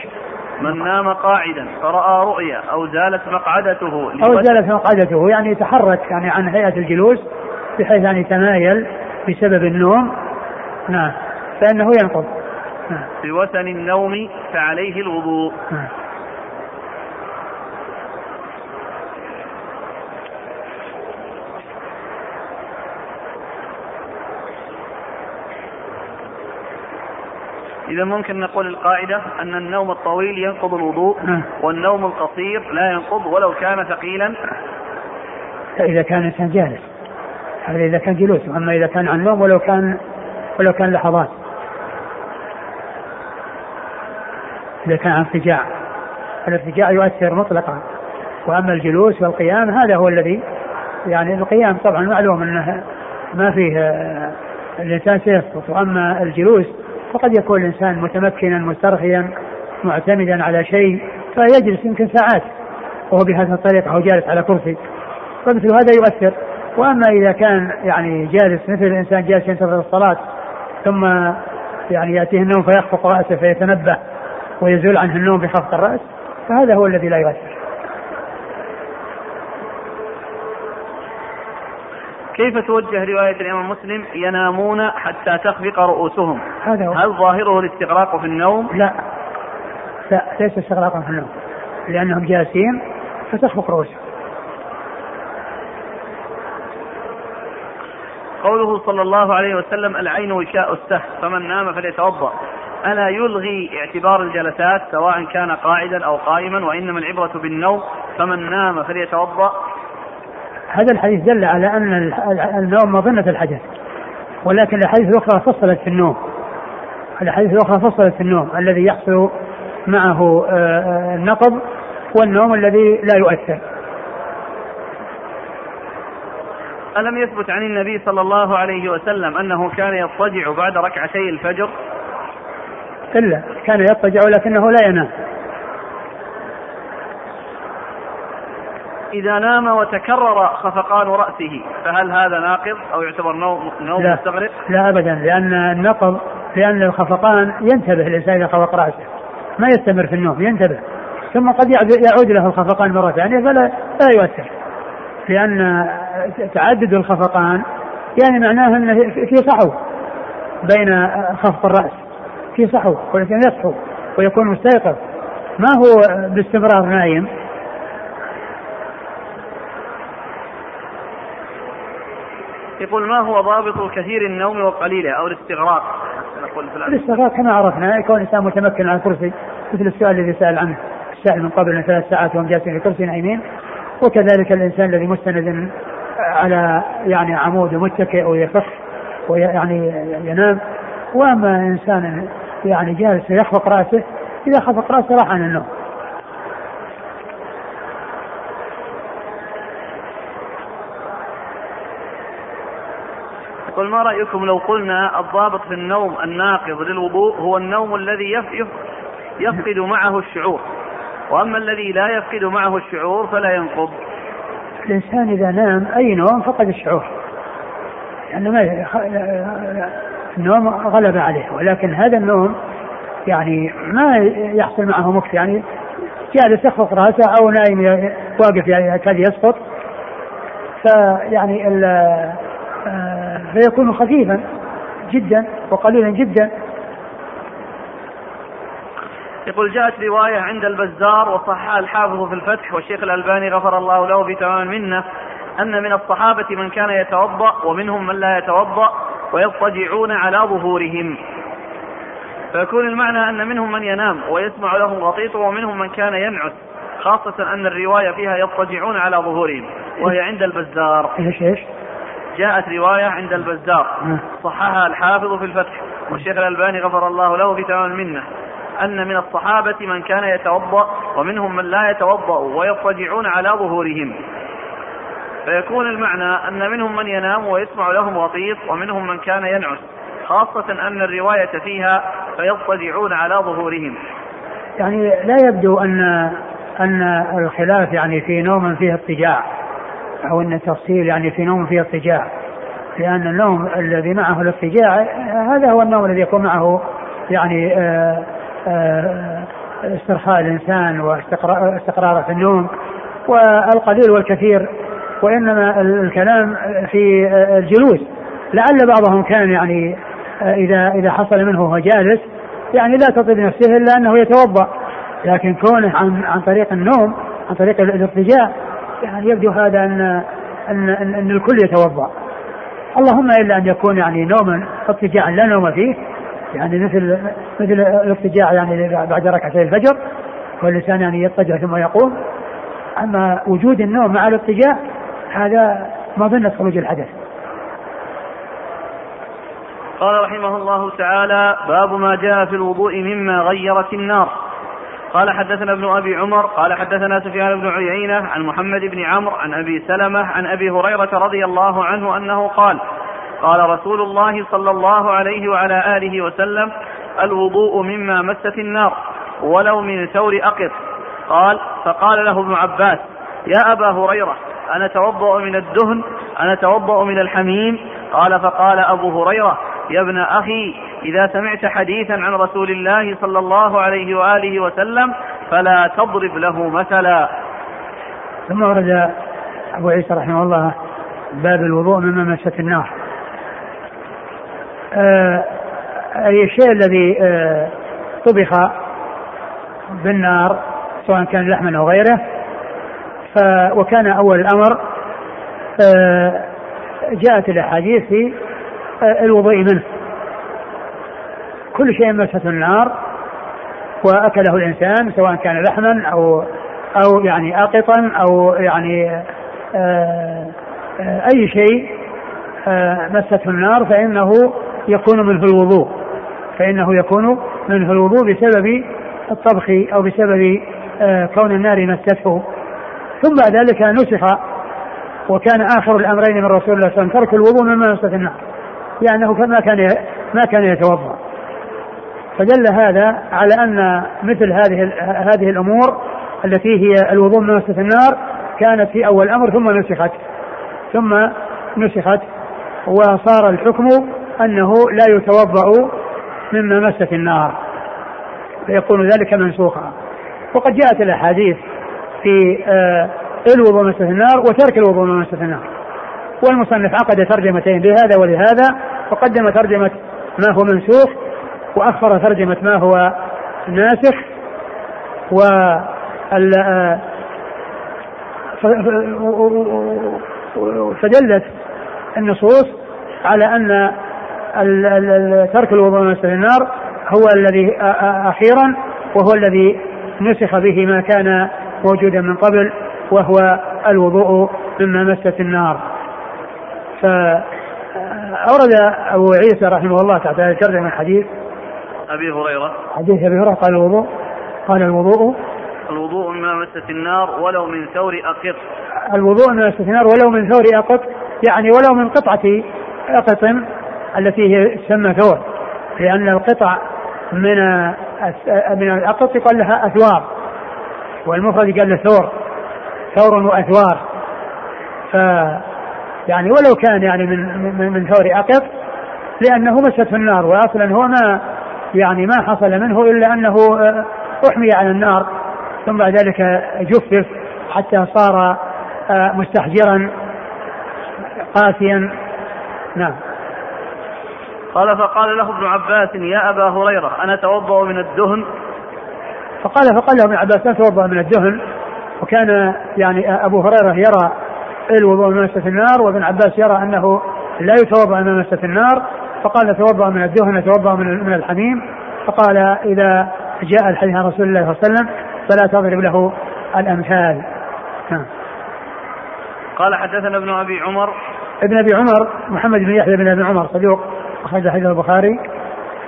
من نام قاعدا فرأى رؤيا أو زالت مقعدته أو زالت مقعدته يعني يتحرك يعني عن هيئة الجلوس بحيث يعني يتمايل بسبب النوم نعم فإنه ينقض نعم. بوثن النوم فعليه الوضوء نعم. إذا ممكن نقول القاعدة أن النوم الطويل ينقض الوضوء. والنوم القصير لا ينقض ولو كان ثقيلا. إذا كان الإنسان جالس هذا إذا كان جلوس. أما إذا كان عن نوم ولو كان ولو كان لحظات. إذا كان عن ارتجاع الارتجاع يؤثر مطلقا. وأما الجلوس والقيام هذا هو الذي يعني القيام طبعا معلوم أنه ما فيه آه، الإنسان سيسقط. وأما الجلوس فقد يكون الإنسان متمكنا مسترخيا معتمدا على شيء فيجلس يمكن ساعات وهو بهذه الطريقة أو جالس على كرسي. فمثل هذا يؤثر. وأما إذا كان يعني جالس مثل الإنسان جالس ينتظر الصلاة ثم يعني يأتيه النوم فيخفق رأسه فيتنبه ويزول عنه النوم بخفق الرأس فهذا هو الذي لا يؤثر. كيف توجه رواية الإمام مسلم ينامون حتى تخفق رؤوسهم؟ هذا هو. هل ظاهره الاستغراق في النوم؟ لا. لا ليس استغراقا في النوم. لأنهم جالسين فتخفق رؤوسهم. قوله صلى الله عليه وسلم العين وشاء السهل فمن نام فليتوضأ. ألا يلغي اعتبار الجلسات سواء كان قاعدا أو قائما وإنما العبرة بالنوم فمن نام فليتوضأ. هذا الحديث دل على أن النوم مظنة الحدث ولكن الاحاديث الأخرى فصلت في النوم. الاحاديث الأخرى فصلت في النوم الذي يحصل معه آه، آه، النقض والنوم الذي لا يؤثر. ألم يثبت عن النبي صلى الله عليه وسلم أنه كان يضطجع بعد ركعتي الفجر؟ إلا كان يضطجع ولكنه لا ينام. إذا نام وتكرر خفقان رأسه فهل هذا ناقض أو يعتبر نوم نوم لا. مستغرق؟ لا أبدا لأن النقض لأن الخفقان ينتبه الإنسان إذا خفق رأسه ما يستمر في النوم ينتبه. ثم قد يعود له الخفقان مرة ثانية فلا لا يؤثر. لأن تعدد الخفقان يعني معناه أنه في صحو بين خفق الرأس في صحو ولكن يصحو ويكون مستيقظ. ما هو باستمرار نايم يقول ما هو ضابط كثير النوم وقليله أو الاستغراق؟ الاستغراق كما عرفنا يكون الإنسان متمكن على الكرسي مثل السؤال الذي سأل عنه السائل من قبل ثلاث ساعات وهم جالسين في كرسي نايمين وكذلك الإنسان الذي مستند على يعني عمود متكئ ويخف ويعني ينام. وأما إنسان يعني جالس يخفق رأسه إذا خفق رأسه راح عن النوم. يقول ما رأيكم لو قلنا الضابط في النوم الناقض للوضوء هو النوم الذي يفقد معه الشعور. وأما الذي لا يفقد معه الشعور فلا ينقض. الإنسان إذا نام أي نوم فقد الشعور. يعني ما النوم غلب عليه ولكن هذا النوم يعني ما يحصل معه مكت يعني جالس يخفق رأسه أو نايم واقف يعني يكاد يسقط. فيعني فيكون خفيفا جدا وقليلا جدا. يقول جاءت رواية عند البزار وصحها الحافظ في الفتح والشيخ الألباني غفر الله له في تمام منة أن من الصحابة من كان يتوضأ ومنهم من لا يتوضأ ويضطجعون على ظهورهم. فيكون المعنى أن منهم من ينام ويسمع لهم غطيط ومنهم من كان ينعس خاصة أن الرواية فيها يضطجعون على ظهورهم وهي عند البزار. إيش إيش؟ جاءت رواية عند البزار. صححها الحافظ في الفتح والشيخ الألباني غفر الله له في تمام المنة أن من الصحابة من كان يتوضأ ومنهم من لا يتوضأ ويضطجعون على ظهورهم. فيكون المعنى أن منهم من ينام ويسمع لهم وطيط ومنهم من كان ينعس. خاصة أن الرواية فيها فيضطجعون على ظهورهم. يعني لا يبدو أن أن الخلاف يعني في نوم فيه اضطجاع. أو أن التفصيل يعني في نوم فيه اضطجاع لأن النوم الذي معه الاضطجاع هذا هو النوم الذي يكون معه يعني آه آه، استرخاء الإنسان واستقرار في النوم والقليل والكثير وإنما الكلام في الجلوس. لعل بعضهم كان يعني آه، إذا إذا حصل منه وهو جالس يعني لا تطيب نفسه إلا أنه يتوضأ. لكن كونه عن عن طريق النوم عن طريق الاضطجاع يعني يبدو هذا ان ان ان, أن الكل يتوضأ. اللهم إلا أن يكون يعني نوما اضطجاعا لا نوم فيه. يعني مثل مثل الاضطجاع يعني بعد ركعتي الفجر والإنسان يعني يضطجع ثم يقوم. أما وجود النوم مع الاضطجاع هذا مظنة خروج الحدث. قال رحمه الله تعالى باب ما جاء في الوضوء مما غيرت النار. قال حدثنا ابن أبي عمر قال حدثنا سفيان بن عيينة عن محمد بن عمرو عن أبي سلمة عن أبي هريرة رضي الله عنه أنه قال قال رسول الله صلى الله عليه وعلى آله وسلم الوضوء مما مست النار ولو من ثور أقط قال فقال له ابن عباس يا أبا هريرة أنا توضأ من الدهن أنا توضأ من الحميم؟ قال فقال أبو هريرة يا ابن أخي إذا سمعت حديثا عن رسول الله صلى الله عليه وآله وسلم فلا تضرب له مثلا. ثم ورد أبو عيسى رحمه الله باب الوضوء مما مست النار. آه أي الشيء الذي آه طبخ بالنار سواء كان لحما أو غيره ف وكان أول الأمر آه جاءت الأحاديث في آه الوضوء منه. كل شيء مسته النار وأكله الإنسان سواء كان لحما أو أو يعني أقطا أو يعني آه، آه، أي شيء آه، مسته النار فإنه يكون منه الوضوء فإنه يكون منه الوضوء بسبب الطبخ أو بسبب كون النار مسته ثم بعد ذلك نسخ وكان آخر الأمرين من رسول الله صلى الله عليه وسلم ترك الوضوء مما مسته النار لأنه ما كان ما كان يتوضأ. فدل هذا على أن مثل هذه هذه الأمور التي هي الوضوء من مسة النار كانت في أول الأمر ثم نسخت. ثم نسخت. وصار الحكم أنه لا يتوضأ مما مست النار. فيكون ذلك منسوخا. وقد جاءت الأحاديث في آه، الوضوء مسة النار وترك الوضوء من مسة النار. والمصنف عقد ترجمتين لهذا ولهذا وقدم ترجمة ما هو منسوخ واخر ترجمة ما هو ناسخ و فدلت النصوص على أن ترك الوضوء من النار هو الذي أخيرا وهو الذي نسخ به ما كان موجودا من قبل وهو الوضوء مما مست النار. فأورد أبو عيسى رحمه الله تحت هذا الترجمة الحديث أبي هريرة. حديث أبي هريرة قال الوضوء. قال الوضوء. الوضوء مما مست النار ولو من ثور أقط. الوضوء مما مست النار ولو من ثور أقط يعني ولو من قطعة أقط التي هي تسمى ثور لأن القطع من من الأقط يقال لها أثوار والمفرد قال له ثور ثور وأثوار. ف يعني ولو كان يعني من من, من ثور أقط لأنه مسته النار وأصلا هو ما يعني ما حصل منه إلا أنه آه، أحمي على النار ثم بعد ذلك جفف حتى صار آه، مستحجرا قاسيا. نعم. قال فقال له ابن عباس يا أبا هريرة أنا توضأ من الدهن؟ فقال فقال له ابن عباس لا توضأ من الدهن. وكان يعني أبو هريرة يرى الوضوء من مسة النار وابن عباس يرى أنه لا يتوضأ من مسة النار. فقال توضا من الدهن توضا من من الحميم. فقال إذا جاء الحديث عن رسول الله صلى الله عليه وسلم فلا تضرب له الأمثال. نعم. قال حدثنا ابن أبي عمر. ابن أبي عمر محمد بن يحيى بن أبي عمر صدوق أخرج حديث البخاري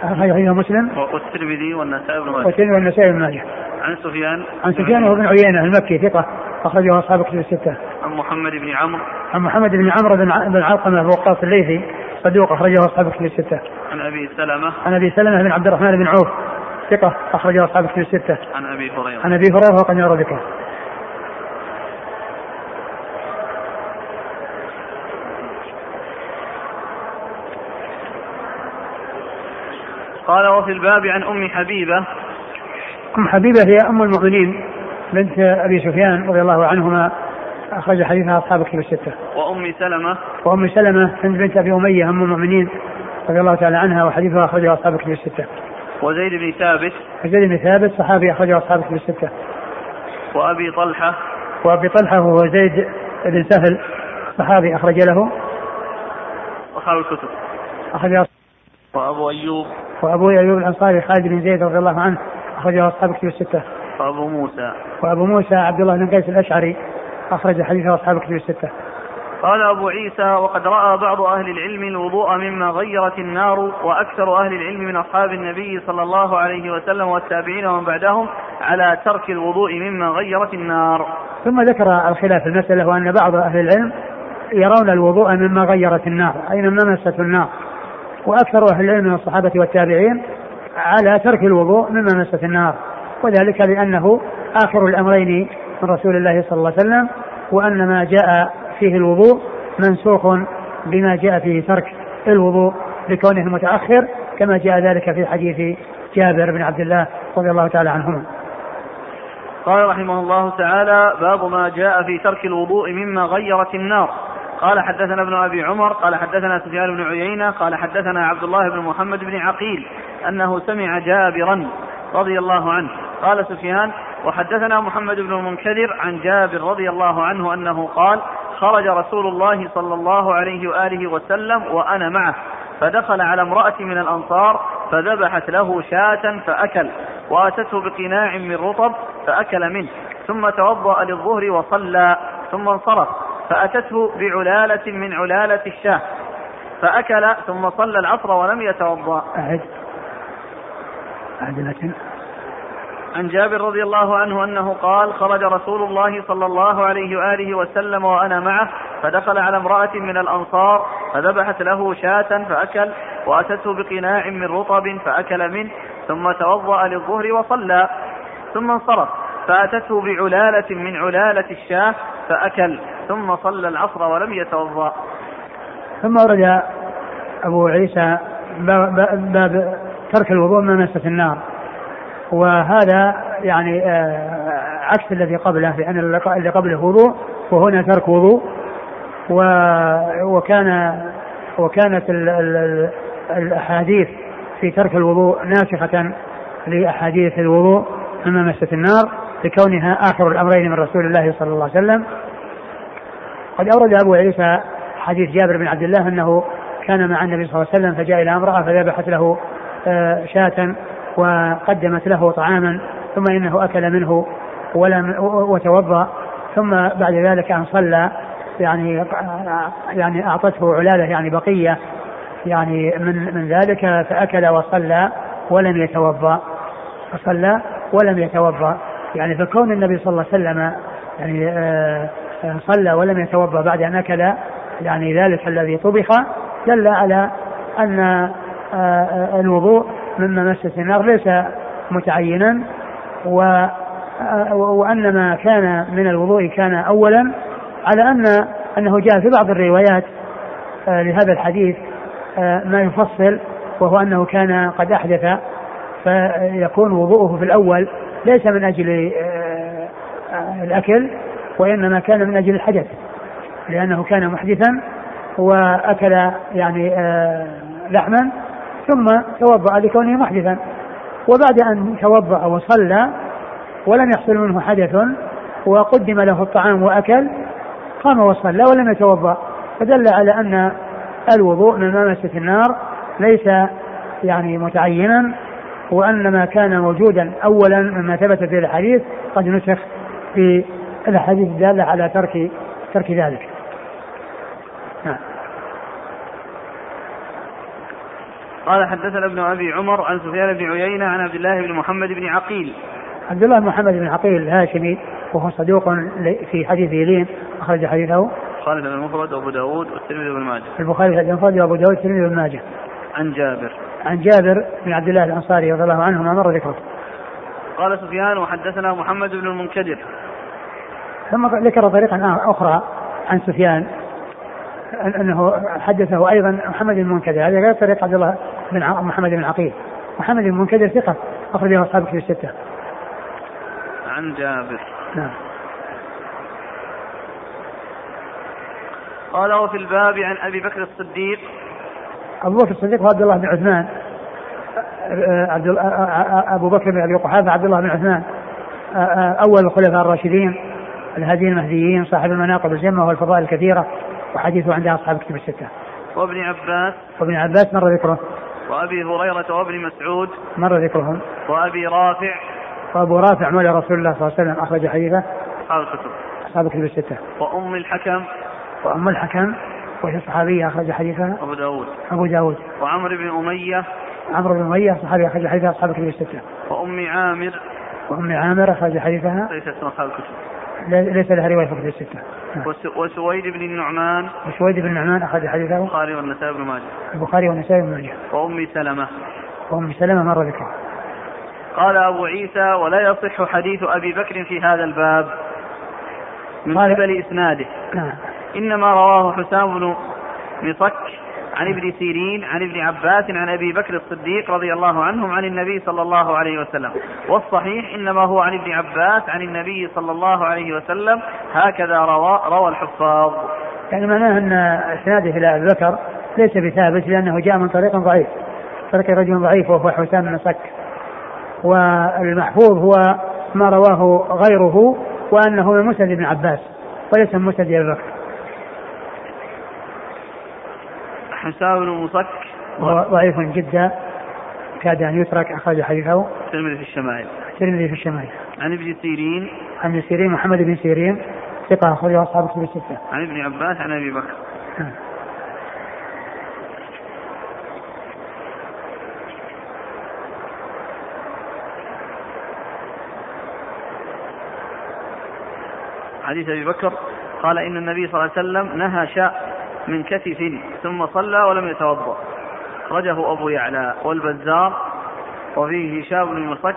أخرج حديث مسلم. والترمذي والنسائي بن ماجه. والترمذي والنسائي بن ماجه. عن سفيان. عن سفيان وابن عيينة المكي ثقة أخرجه أصحاب كتب الستة. عن محمد بن عمرو. عن محمد بن عمرو بن علقمة بن وقاص الليثي. صدوق أخرجه أصحاب كتب الستة. عن أبي سلمة. عن أبي سلمة بن عبد الرحمن بن عوف ثقة أخرجه أصحاب كتب الستة. عن أبي هريرة. عن أبي هريرة وقد يرى ذكره. قال وفي الباب عن أم حبيبة أم حبيبة هي أم المؤمنين بنت أبي سفيان رضي الله عنهما أخرج حديثها أصحاب كتب الستة. وأم سلمة. وأم سلمة هند بنت أبي أمية أم المؤمنين رضي الله تعالى عنها وحديثها أخرجه أصحاب كتب الستة. وزيد بن ثابت. وزيد بن ثابت صحابي أخرجه أصحاب كتب الستة. وأبي طلحة. وأبي طلحة وهو زيد بن سهل صحابي أخرج له. أصحاب الكتب. أخرج وأبو أيوب. وأبو أيوب الأنصاري خالد بن زيد رضي الله عنه أخرجه أصحاب كتب الستة. وأبو موسى. وأبو موسى عبد الله بن قيس الأشعري أخرج حديثه أصحاب كتب الستة. قال أبو عيسى وقد رأى بعض أهل العلم الوضوء مما غيرت النار وأكثر أهل العلم من أصحاب النبي صلى الله عليه وسلم والتابعين ومن بعدهم على ترك الوضوء مما غيرت النار. ثم ذكر الخلاف المسألة وأن بعض أهل العلم يرون الوضوء مما غيرت النار أي مما مست النار. وأكثر أهل العلم من الصحابة والتابعين على ترك الوضوء مما مست النار. وذلك لأنه آخر الأمرين من رسول الله صلى الله عليه وسلم وأن ما جاء فيه الوضوء منسوخ بما جاء فيه ترك الوضوء لكونه متأخر كما جاء ذلك في حديث جابر بن عبد الله رضي الله تعالى عنهما. قال رحمه الله تعالى باب ما جاء في ترك الوضوء مما غيرت النار. قال حدثنا ابن أبي عمر قال حدثنا سفيان بن عيينة قال حدثنا عبد الله بن محمد بن عقيل أنه سمع جابرا رضي الله عنه. قال سفيان وحدثنا محمد بن المنكدر عن جابر رضي الله عنه أنه قال خرج رسول الله صلى الله عليه وآله وسلم وأنا معه فدخل على امرأة من الأنصار فذبحت له شاة فأكل وآتته بقناع من رطب فأكل منه ثم توضأ للظهر وصلى ثم انصرف فأتته بعلالة من علالة الشاة فأكل ثم صلى العصر ولم يتوضأ. أعد أعد عن جابر رضي الله عنه أنه قال خرج رسول الله صلى الله عليه وآله وسلم وأنا معه فدخل على امرأة من الأنصار فذبحت له شاة فأكل وأتته بقناع من رطب فأكل منه ثم توضأ للظهر وصلى ثم انصرف فأتته بعلالة من علالة الشاة فأكل ثم صلى العصر ولم يتوضأ. ثم ورد أبو عيسى باب, باب ترك الوضوء من مسة النار. وهذا يعني آه، عكس الذي قبله لأن اللي قبله وضوء وهنا ترك وضوء. وكان وكانت الأحاديث في ترك الوضوء ناسخة لأحاديث الوضوء مما مست النار لكونها آخر الأمرين من رسول الله صلى الله عليه وسلم. قد أورد أبو عيسى حديث جابر بن عبد الله أنه كان مع النبي صلى الله عليه وسلم فجاء إلى أمرأة فذبحت له آه، شاة وقدمت له طعاما ثم إنه أكل منه ولم وتوضأ ثم بعد ذلك أن صلى يعني يعني أعطته علالة يعني بقية يعني من من ذلك فأكل وصلى ولم يتوضأ فصلى ولم يتوضأ. يعني فكون النبي صلى الله عليه وسلم يعني آه، آه، صلى ولم يتوضأ بعد أن أكل يعني ذلك الذي طبخ دل على أن آه، الوضوء مما مست النار ليس متعينا و وأن ما كان من الوضوء كان أولا على ان أنه جاء في بعض الروايات آه، لهذا الحديث آه، ما يفصل وهو أنه كان قد أحدث فيكون وضوءه في الأول ليس من أجل آه، الأكل وإنما كان من أجل الحدث لأنه كان محدثا وأكل يعني لحما ثم توضأ لكونه محدثا وبعد أن توضأ وصلى ولم يحصل منه حدث وقدم له الطعام وأكل قام وصلى ولم يتوضأ فدل على أن الوضوء من مامسة النار ليس يعني متعينا وأن ما كان موجودا أولا مما ثبت في الحديث قد نسخ في الأحاديث الدالة على ترك ترك ذلك. نعم. قال حدثنا ابن أبي عمر عن سفيان بن عيينة عن عبد الله بن محمد بن عقيل. عبد الله بن محمد بن عقيل الهاشمي وهو صدوق في حديث لين أخرج حديثه. البخاري في المفرد وابو داود والترمذي وابن ماجه. البخاري في المفرد وأبو داود والترمذي وابن ماجه. عن جابر. عن جابر بن عبد الله الأنصاري رضي الله عنه ما مر ذكره. قال سفيان وحدثنا محمد بن المنكدر. ثم ذكر طريقا أخرى عن سفيان أنه حدثه أيضا محمد بن المنكدر هذا غير طريق عبد الله بن محمد بن عقيل. محمد بن المنكدر ثقة اخرجه أصحاب كتب الستة. عن جابر. نعم. قال وفي الباب عن أبي بكر الصديق. أبو بكر الصديق وعبد الله بن عثمان. عبد أبو بكر بن أبي قحافه عبد الله بن عثمان. أول الخلفاء الراشدين الهاديين المهديين صاحب المناقب الجمة والفضائل الكثيرة. وحديثه عند أصحاب كتب الستة. وابن عباس. وابن عباس مر ذكره. وأبي هريرة وابن مسعود. مر ذكرهم. وأبي رافع. وأبو رافع مولى رسول الله صلى الله عليه وسلم أخرج حديثه. أصحاب الكتب. أصحاب كتب الستة. وأم الحكم. وأم الحكم وهي صحابية أخرج حديثها. أبو داود. أبو داود. وعمر بن أمية. عمرو بن أمية صحابي أخرج حديثها. أصحاب كتب الستة. وأم عامر. وأم عامر أخرج حديثها. ليست من أصحاب الكتب. ليس لها رواية في الستة. نعم. وسويد بن النعمان. وسويد بن النعمان أخرج حديثه. البخاري والنسائي بن ماجه. البخاري والنسائي بن ماجه. وأم سلمة. وأم سلمة مر ذكرها قال أبو عيسى ولا يصح حديث أبي بكر في هذا الباب من قبل إسناده. نعم. إنما رواه حسام بن مصك. عن ابن سيرين عن ابن عباس عن أبي بكر الصديق رضي الله عنهم عن النبي صلى الله عليه وسلم. والصحيح إنما هو عن ابن عباس عن النبي صلى الله عليه وسلم. هكذا روى روى الحفاظ. يعني معناه أن إسناده إلى أبي بكر ليس بثابت لأنه جاء من طريق ضعيف. طريق رجل ضعيف وهو حسام بن صك والمحفوظ هو ما رواه غيره وأنه من مسند ابن عباس وليس من مسند أبي بكر. حسام بن مصك ضعيف جدا. كاد أن يترك أخرج حديثه. الترمذي في الشمائل. الترمذي في الشمائل. عن ابن سيرين. عن ابن سيرين محمد بن سيرين. ثقة أخرجه أصحاب كتب الستة. عن ابن عباس عن أبي بكر. نعم. حديث أبي بكر. قال إن النبي صلى الله عليه وسلم نهى شاء من كتف ثم صلى ولم يتوضأ أخرجه أبو يعلى والبزار وفيه هشام بن مصك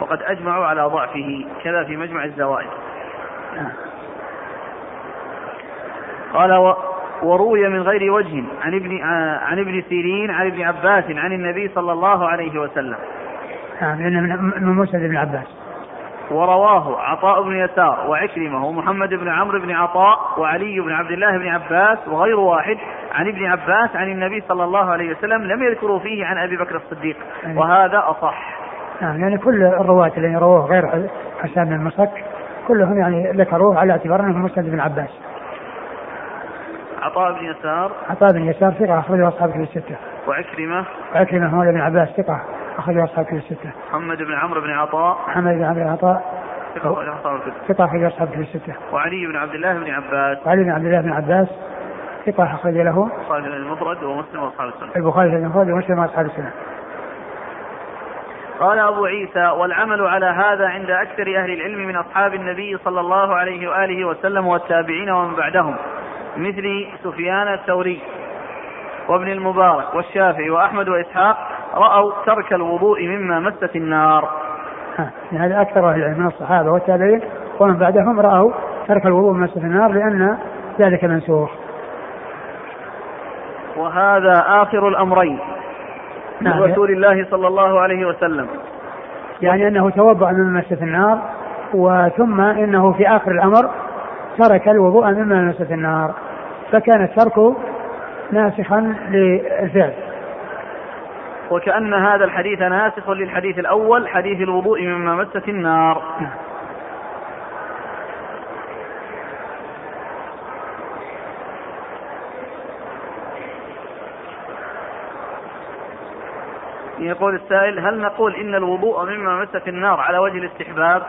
وقد أجمعوا على ضعفه كذا في مجمع الزوائد قال وروي من غير وجه عن ابن عن ابن سيرين عن ابن عباس عن النبي صلى الله عليه وسلم. نعم من مسند بن عباس. ورواه عطاء بن يسار وعكرمة ومحمد بن عمرو بن عطاء وعلي بن عبد الله بن عباس وغير واحد عن ابن عباس عن النبي صلى الله عليه وسلم لم يذكروا فيه عن أبي بكر الصديق يعني وهذا أصح. نعم يعني كل الرواة الذين رووه غير حسان بن المسك كلهم يعني ذكروه على اعتبار أنه مسند بن عباس. عطاء بن يسار عطاء بن يسار ثقة أخرجه أصحاب الستة. وعكرمة وعكرمة هو بن عباس ثقة أخرجه أصحاب كتب الستة. محمد بن عمرو بن عطاء محمد بن عمرو بن عطاء ثقة أخرج أصحاب كتب الستة. وعلي بن عبد الله بن عباس. وعلي بن عبد الله بن عباس ثقة أخرج له. البخاري المفرد ومسلم وأصحاب السنة. البخاري المفرد ومسلم وأصحاب السنة. قال أبو عيسى والعمل على هذا عند أكثر أهل العلم من أصحاب النبي صلى الله عليه وآله وسلم والتابعين ومن بعدهم مثل سفيان الثوري وابن المبارك والشافعي وأحمد وإسحاق رأوا ترك الوضوء مما مست النار. هذا أكثر أهل العلم من الصحابة والتابعين ومن بعدهم رأوا ترك الوضوء مما مست النار لأن ذلك منسوخ. وهذا آخر الأمرين من نعم. رسول الله صلى الله عليه وسلم. يعني أنه توضأ مما مست النار وثم إنه في آخر الأمر ترك الوضوء مما مست النار فكان الترك ناسخا للفعل. وكأن هذا الحديث ناسخ للحديث الأول حديث الوضوء مما مست النار. يقول السائل هل نقول إن الوضوء مما مست النار على وجه الاستحباب؟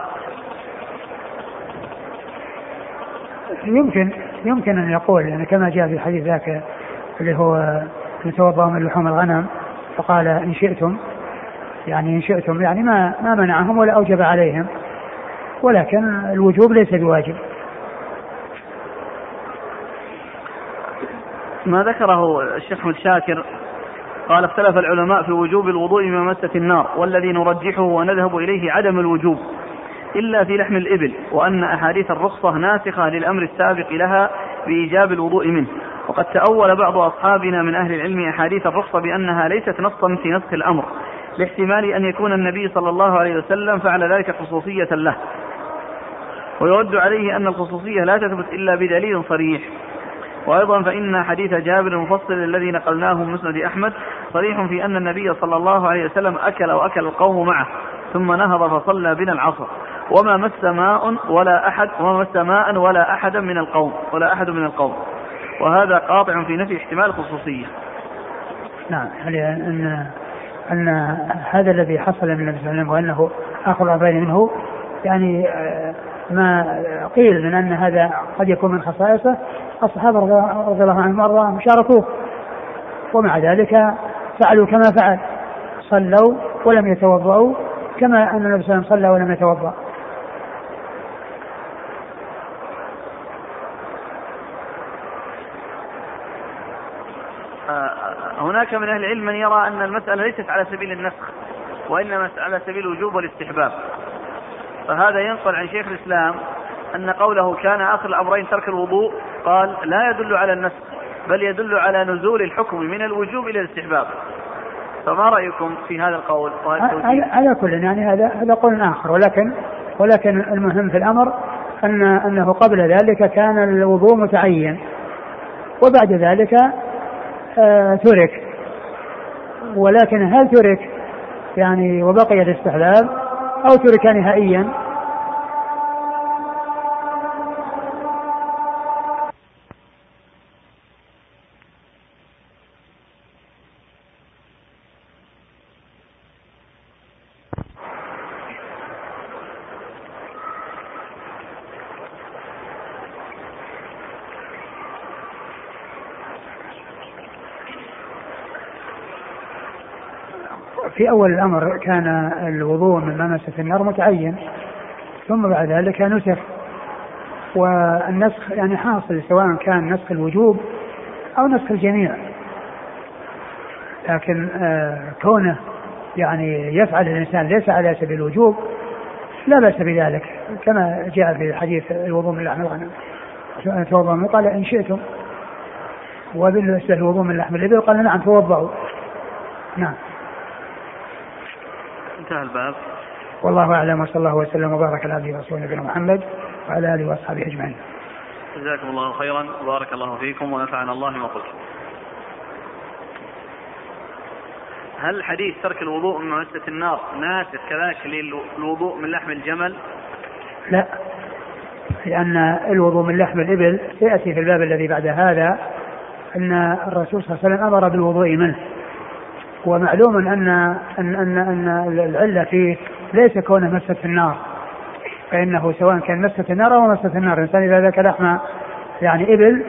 يمكن يمكن أن يقول يعني كما جاء في الحديث ذاك اللي هو يتوضا من لحوم الغنم. فقال إن شئتم يعني إن شئتم يعني ما ما منعهم ولا أوجب عليهم ولكن الوجوب ليس بواجب. ما ذكره الشيخ أحمد شاكر قال اختلف العلماء في وجوب الوضوء مما مست النار والذي نرجحه ونذهب إليه عدم الوجوب إلا في لحم الإبل وأن أحاديث الرخصة ناسخة للأمر السابق لها بإيجاب الوضوء منه وقد تأول بعض أصحابنا من أهل العلم أحاديث الرخصة بأنها ليست نصا في نسخ الأمر لاحتمال أن يكون النبي صلى الله عليه وسلم فعل ذلك خصوصية له. ويرد عليه أن الخصوصية لا تثبت إلا بدليل صريح. وأيضا فإن حديث جابر المفصل الذي نقلناه من مسند أحمد صريح في أن النبي صلى الله عليه وسلم أكل وأكل القوم معه ثم نهض فصلى بنا العصر. وما مس ماء ولا أحد وما مس ماء ولا أحدا من القوم ولا أحد من القوم. وهذا قاطع في نفي احتمال الخصوصية نعم يعني أن أن هذا الذي حصل من النبي صلى الله عليه وسلم وأنه آخر الأمرين منه يعني آه، ما قيل من أن هذا قد يكون من خصائصه الصحابة رضي الله عنهم وأرضاهم شاركوه. ومع ذلك فعلوا كما فعل صلوا ولم يتوضأوا كما أن النبي صلى الله عليه وسلم صلى ولم يتوضأ. هناك من أهل العلم من يرى أن المسألة ليست على سبيل النسخ وإنما على سبيل الوجوب والاستحباب فهذا ينقل عن شيخ الإسلام أن قوله كان آخر الأمرين ترك الوضوء قال لا يدل على النسخ بل يدل على نزول الحكم من الوجوب إلى الاستحباب. فما رأيكم في هذا القول؟ على كل يعني هذا هذا قول آخر. ولكن ولكن المهم في الأمر أن أنه قبل ذلك كان الوضوء متعين وبعد ذلك آه ترك. ولكن هل ترك يعني وبقي الاستحلال أو ترك نهائيا؟ في أول الأمر كان الوضوء من لمسة النار متعين ثم بعد ذلك نسخ. والنسخ يعني حاصل سواء كان نسخ الوجوب أو نسخ الجميع. لكن آه كونه يعني يفعل الإنسان ليس على سبيل الوجوب لا بأس بذلك كما جاء في حديث الوضوء من لحم الغنم. توضأ قال إن شئتم وبالنسبة للوضوء من لحم الإبل قال نعم توضأوا. نعم. انتهى الباب والله أعلم وصلى الله وسلم وبارك على عبده ورسوله نبينا محمد وعلى آله وأصحابه أجمعين. جزاكم الله خيرا وبارك الله فيكم ونفعنا الله ما قلت. هل حديث ترك الوضوء من مؤسسة النار ناسخ كذلك للوضوء من لحم الجمل؟ لا لأن الوضوء من لحم الإبل سيأتي في الباب الذي بعد هذا أن الرسول صلى الله عليه وسلم أمر بالوضوء منه ومعلوم ان ان ان أن العلة فيه ليس كونه مسه النار. فإنه سواء كان مسه النار أو مسه النار. الإنسان إذا ذاك لحم يعني إبل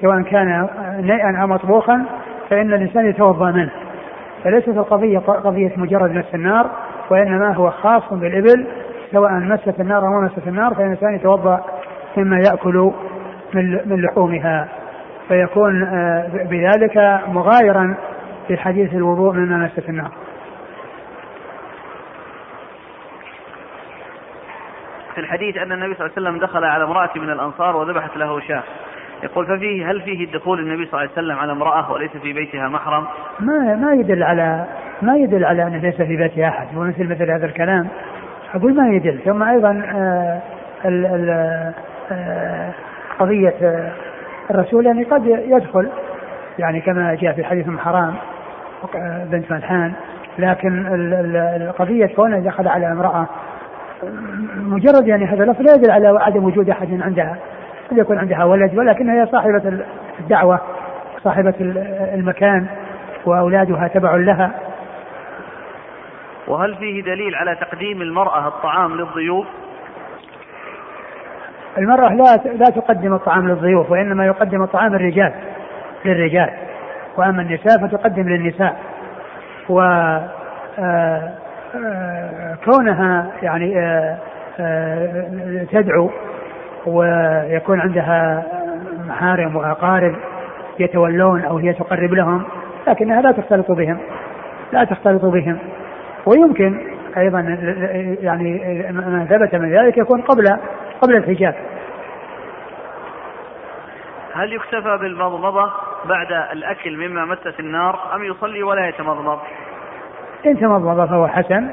سواء كان نيئا أو مطبوخا فإن الإنسان يتوضأ منه. فليست القضية قضية مجرد مس النار وإنما هو خاص بالإبل سواء مست النار أو ما مست النار فان الانسان يتوضأ مما يأكل من من لحومها. فيكون آه، بذلك مغايرا في حديث الوضوء من مسة النار. في الحديث أن النبي صلى الله عليه وسلم دخل على امرأة من الأنصار وذبحت له شاة. يقول ففيه هل فيه الدخول النبي صلى الله عليه وسلم على امرأة وليس في بيتها محرم؟ ما ما يدل على ما يدل على أنه ليس في بيتها أحد. ومثل مثل هذا الكلام. أقول ما يدل. ثم أيضا آه ال ال آه قضية آه الرسول يعني قد يدخل يعني كما جاء في حديث حرام. بنت ملحان لكن القضية كونه دخل على امرأة مجرد يعني هذا اللفظ لا يدل على عدم وجود أحد عندها قد يكون عندها ولد ولكنها هي صاحبة الدعوة صاحبة المكان وأولادها تبع لها. وهل فيه دليل على تقديم المرأة الطعام للضيوف؟ المرأة لا لا تقدم الطعام للضيوف وإنما يقدم الطعام الرجال للرجال. وأما النساء فتقدم للنساء. و آه، آه، كونها يعني آه، تدعو ويكون عندها محارم وأقارب يتولون أو هي تقرب لهم لكنها لا تختلط بهم لا تختلط بهم. ويمكن أيضا يعني ما ثبت من ذلك يكون قبل قبل الحجاب. هل يكتفى بالمضمضة؟ بعد الأكل مما مست النار أم يصلي ولا يتمضمض؟ إن تمضمض فهو حسن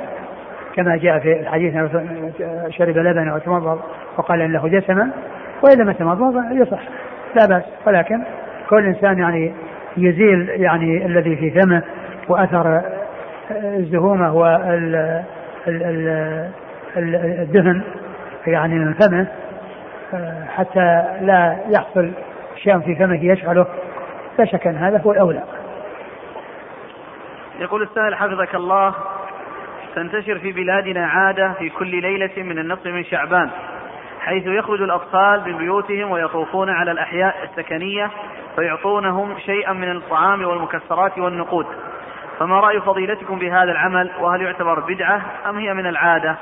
كما جاء في الحديث شرب لبنا وتمضمض وقال إن له دسما وإن لم يتمضمض يصح لا بأس. ولكن كل إنسان يعني يزيل يعني الذي في فمه وأثر الزهومة والدهن يعني من فمه حتى لا يحصل شيء في فمه يشغله لا شك أن هذا هو الأولى. يقول السائل حفظك الله. تنتشر في بلادنا عادة في كل ليلة من النصف من شعبان حيث يخرج الأطفال من بيوتهم ويطوفون على الأحياء السكنية فيعطونهم شيئا من الطعام والمكسرات والنقود. فما رأي فضيلتكم بهذا العمل؟ وهل يعتبر بدعة أم هي من العادة؟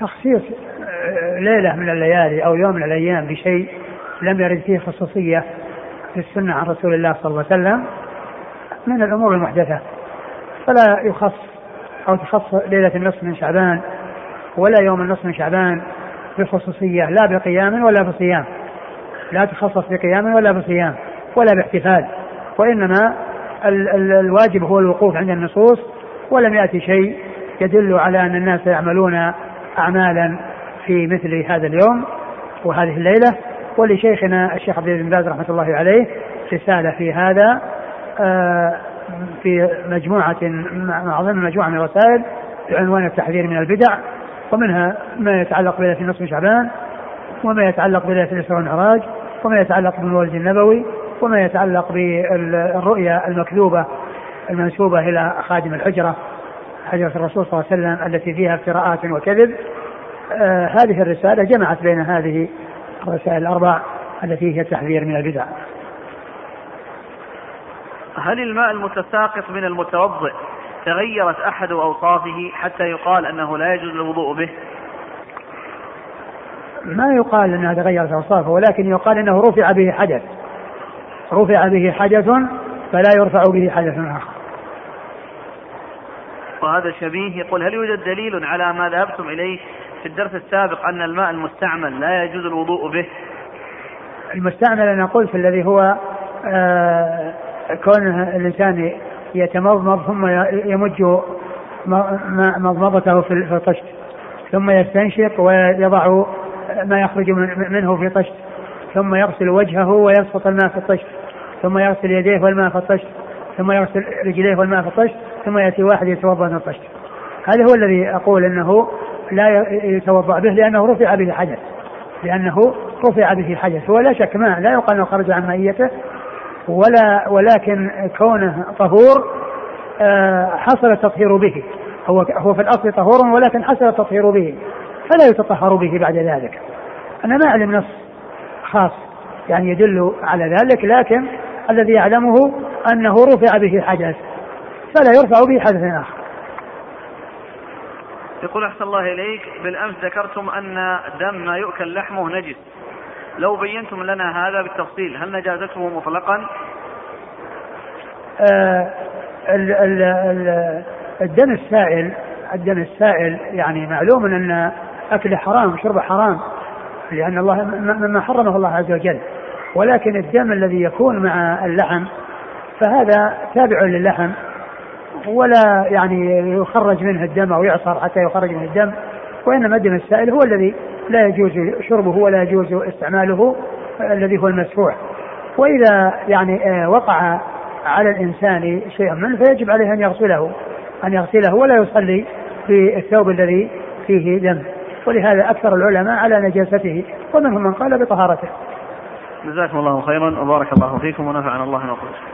تخصيص ليلة من الليالي أو يوم من الأيام بشيء لم يرد فيه خصوصية في السنة عن رسول الله صلى الله عليه وسلم من الأمور المحدثة. فلا يخص أو تخص ليلة النصف من شعبان ولا يوم النصف من شعبان بخصوصية لا بقيام ولا بصيام. لا تخصص بقيام ولا بصيام ولا باحتفال. وإنما ال ال الواجب هو الوقوف عند النصوص ولم يأتي شيء يدل على أن الناس يعملون أعمالا في مثل هذا اليوم وهذه الليلة. ولشيخنا الشيخ عبد بن باز رحمة الله عليه رسالة في هذا آه، في مجموعة مع ضمن مجموعة من الرسائل بعنوان التحذير من البدع ومنها ما يتعلق بليلة نصف شعبان وما يتعلق بليلة الإسراء والمعراج وما يتعلق بالمولد النبوي وما يتعلق بالرؤيا المكذوبة المنسوبة إلى خادم الحجرة حجرة الرسول صلى الله عليه وسلم التي فيها افتراءات وكذب. آه هذه الرسالة جمعت بين هذه الرسائل الأربع التي هي التحذير من البدع. هل الماء المتساقط من المتوضئ تغيرت أحد أوصافه حتى يقال أنه لا يجوز الوضوء به؟ ما يقال أنها تغيرت أوصافه ولكن يقال أنه رفع به حدث. رفع به حدث فلا يرفع به حدث آخر. وهذا شبيه يقول هل يوجد دليل على ما ذهبتم إليه في الدرس السابق أن الماء المستعمل لا يجوز الوضوء به. المستعمل أنا قلت الذي هو آه كون الإنسان يتمضمض ثم يمج مضمضته في الطشت ثم يستنشق ويضع ما يخرج منه في طشت ثم يغسل وجهه ويبسط الماء في الطشت ثم يغسل يديه والماء في الطشت ثم يغسل رجليه والماء في الطشت ثم يأتي واحد يتوضأ من الطشت. هذا هو الذي أقول إنه لا يتوضأ به لأنه رفع به حدث لأنه رفع به حدث هو لا شك ماء لا يقال أنه خرج عن مائيته ولا ولكن كونه طهور آه، حصل التطهير به. هو هو في الأصل طهور ولكن حصل التطهير به. فلا يتطهر به بعد ذلك. أنا ما أعلم نص خاص يعني يدل على ذلك لكن الذي يعلمه أنه رفع به حدث فلا يرفع به حدث آخر. يقول أحسن الله إليك بالأمس ذكرتم أن دم ما يؤكل لحمه نجس. لو بينتم لنا هذا بالتفصيل هل نجازته مطلقا؟ آه ال ال ال الدم السائل الدم السائل يعني معلوم أن اكله حرام وشربه حرام لأن الله مما حرمه الله عز وجل. ولكن الدم الذي يكون مع اللحم فهذا تابع للحم. ولا يعني يخرج منه الدم أو يعصر حتى يخرج منه الدم وإنما الدم السائل هو الذي لا يجوز شربه ولا يجوز استعماله الذي هو المسفوح وإذا يعني آه، وقع على الإنسان شيء منه فيجب عليه أن يغسله أن يغسله ولا يصلي في الثوب الذي فيه دم ولهذا أكثر العلماء على نجاسته ومنهم من قال بطهارته. جزاكم الله خيرا وبارك الله فيكم ونفعنا الله ما قلت.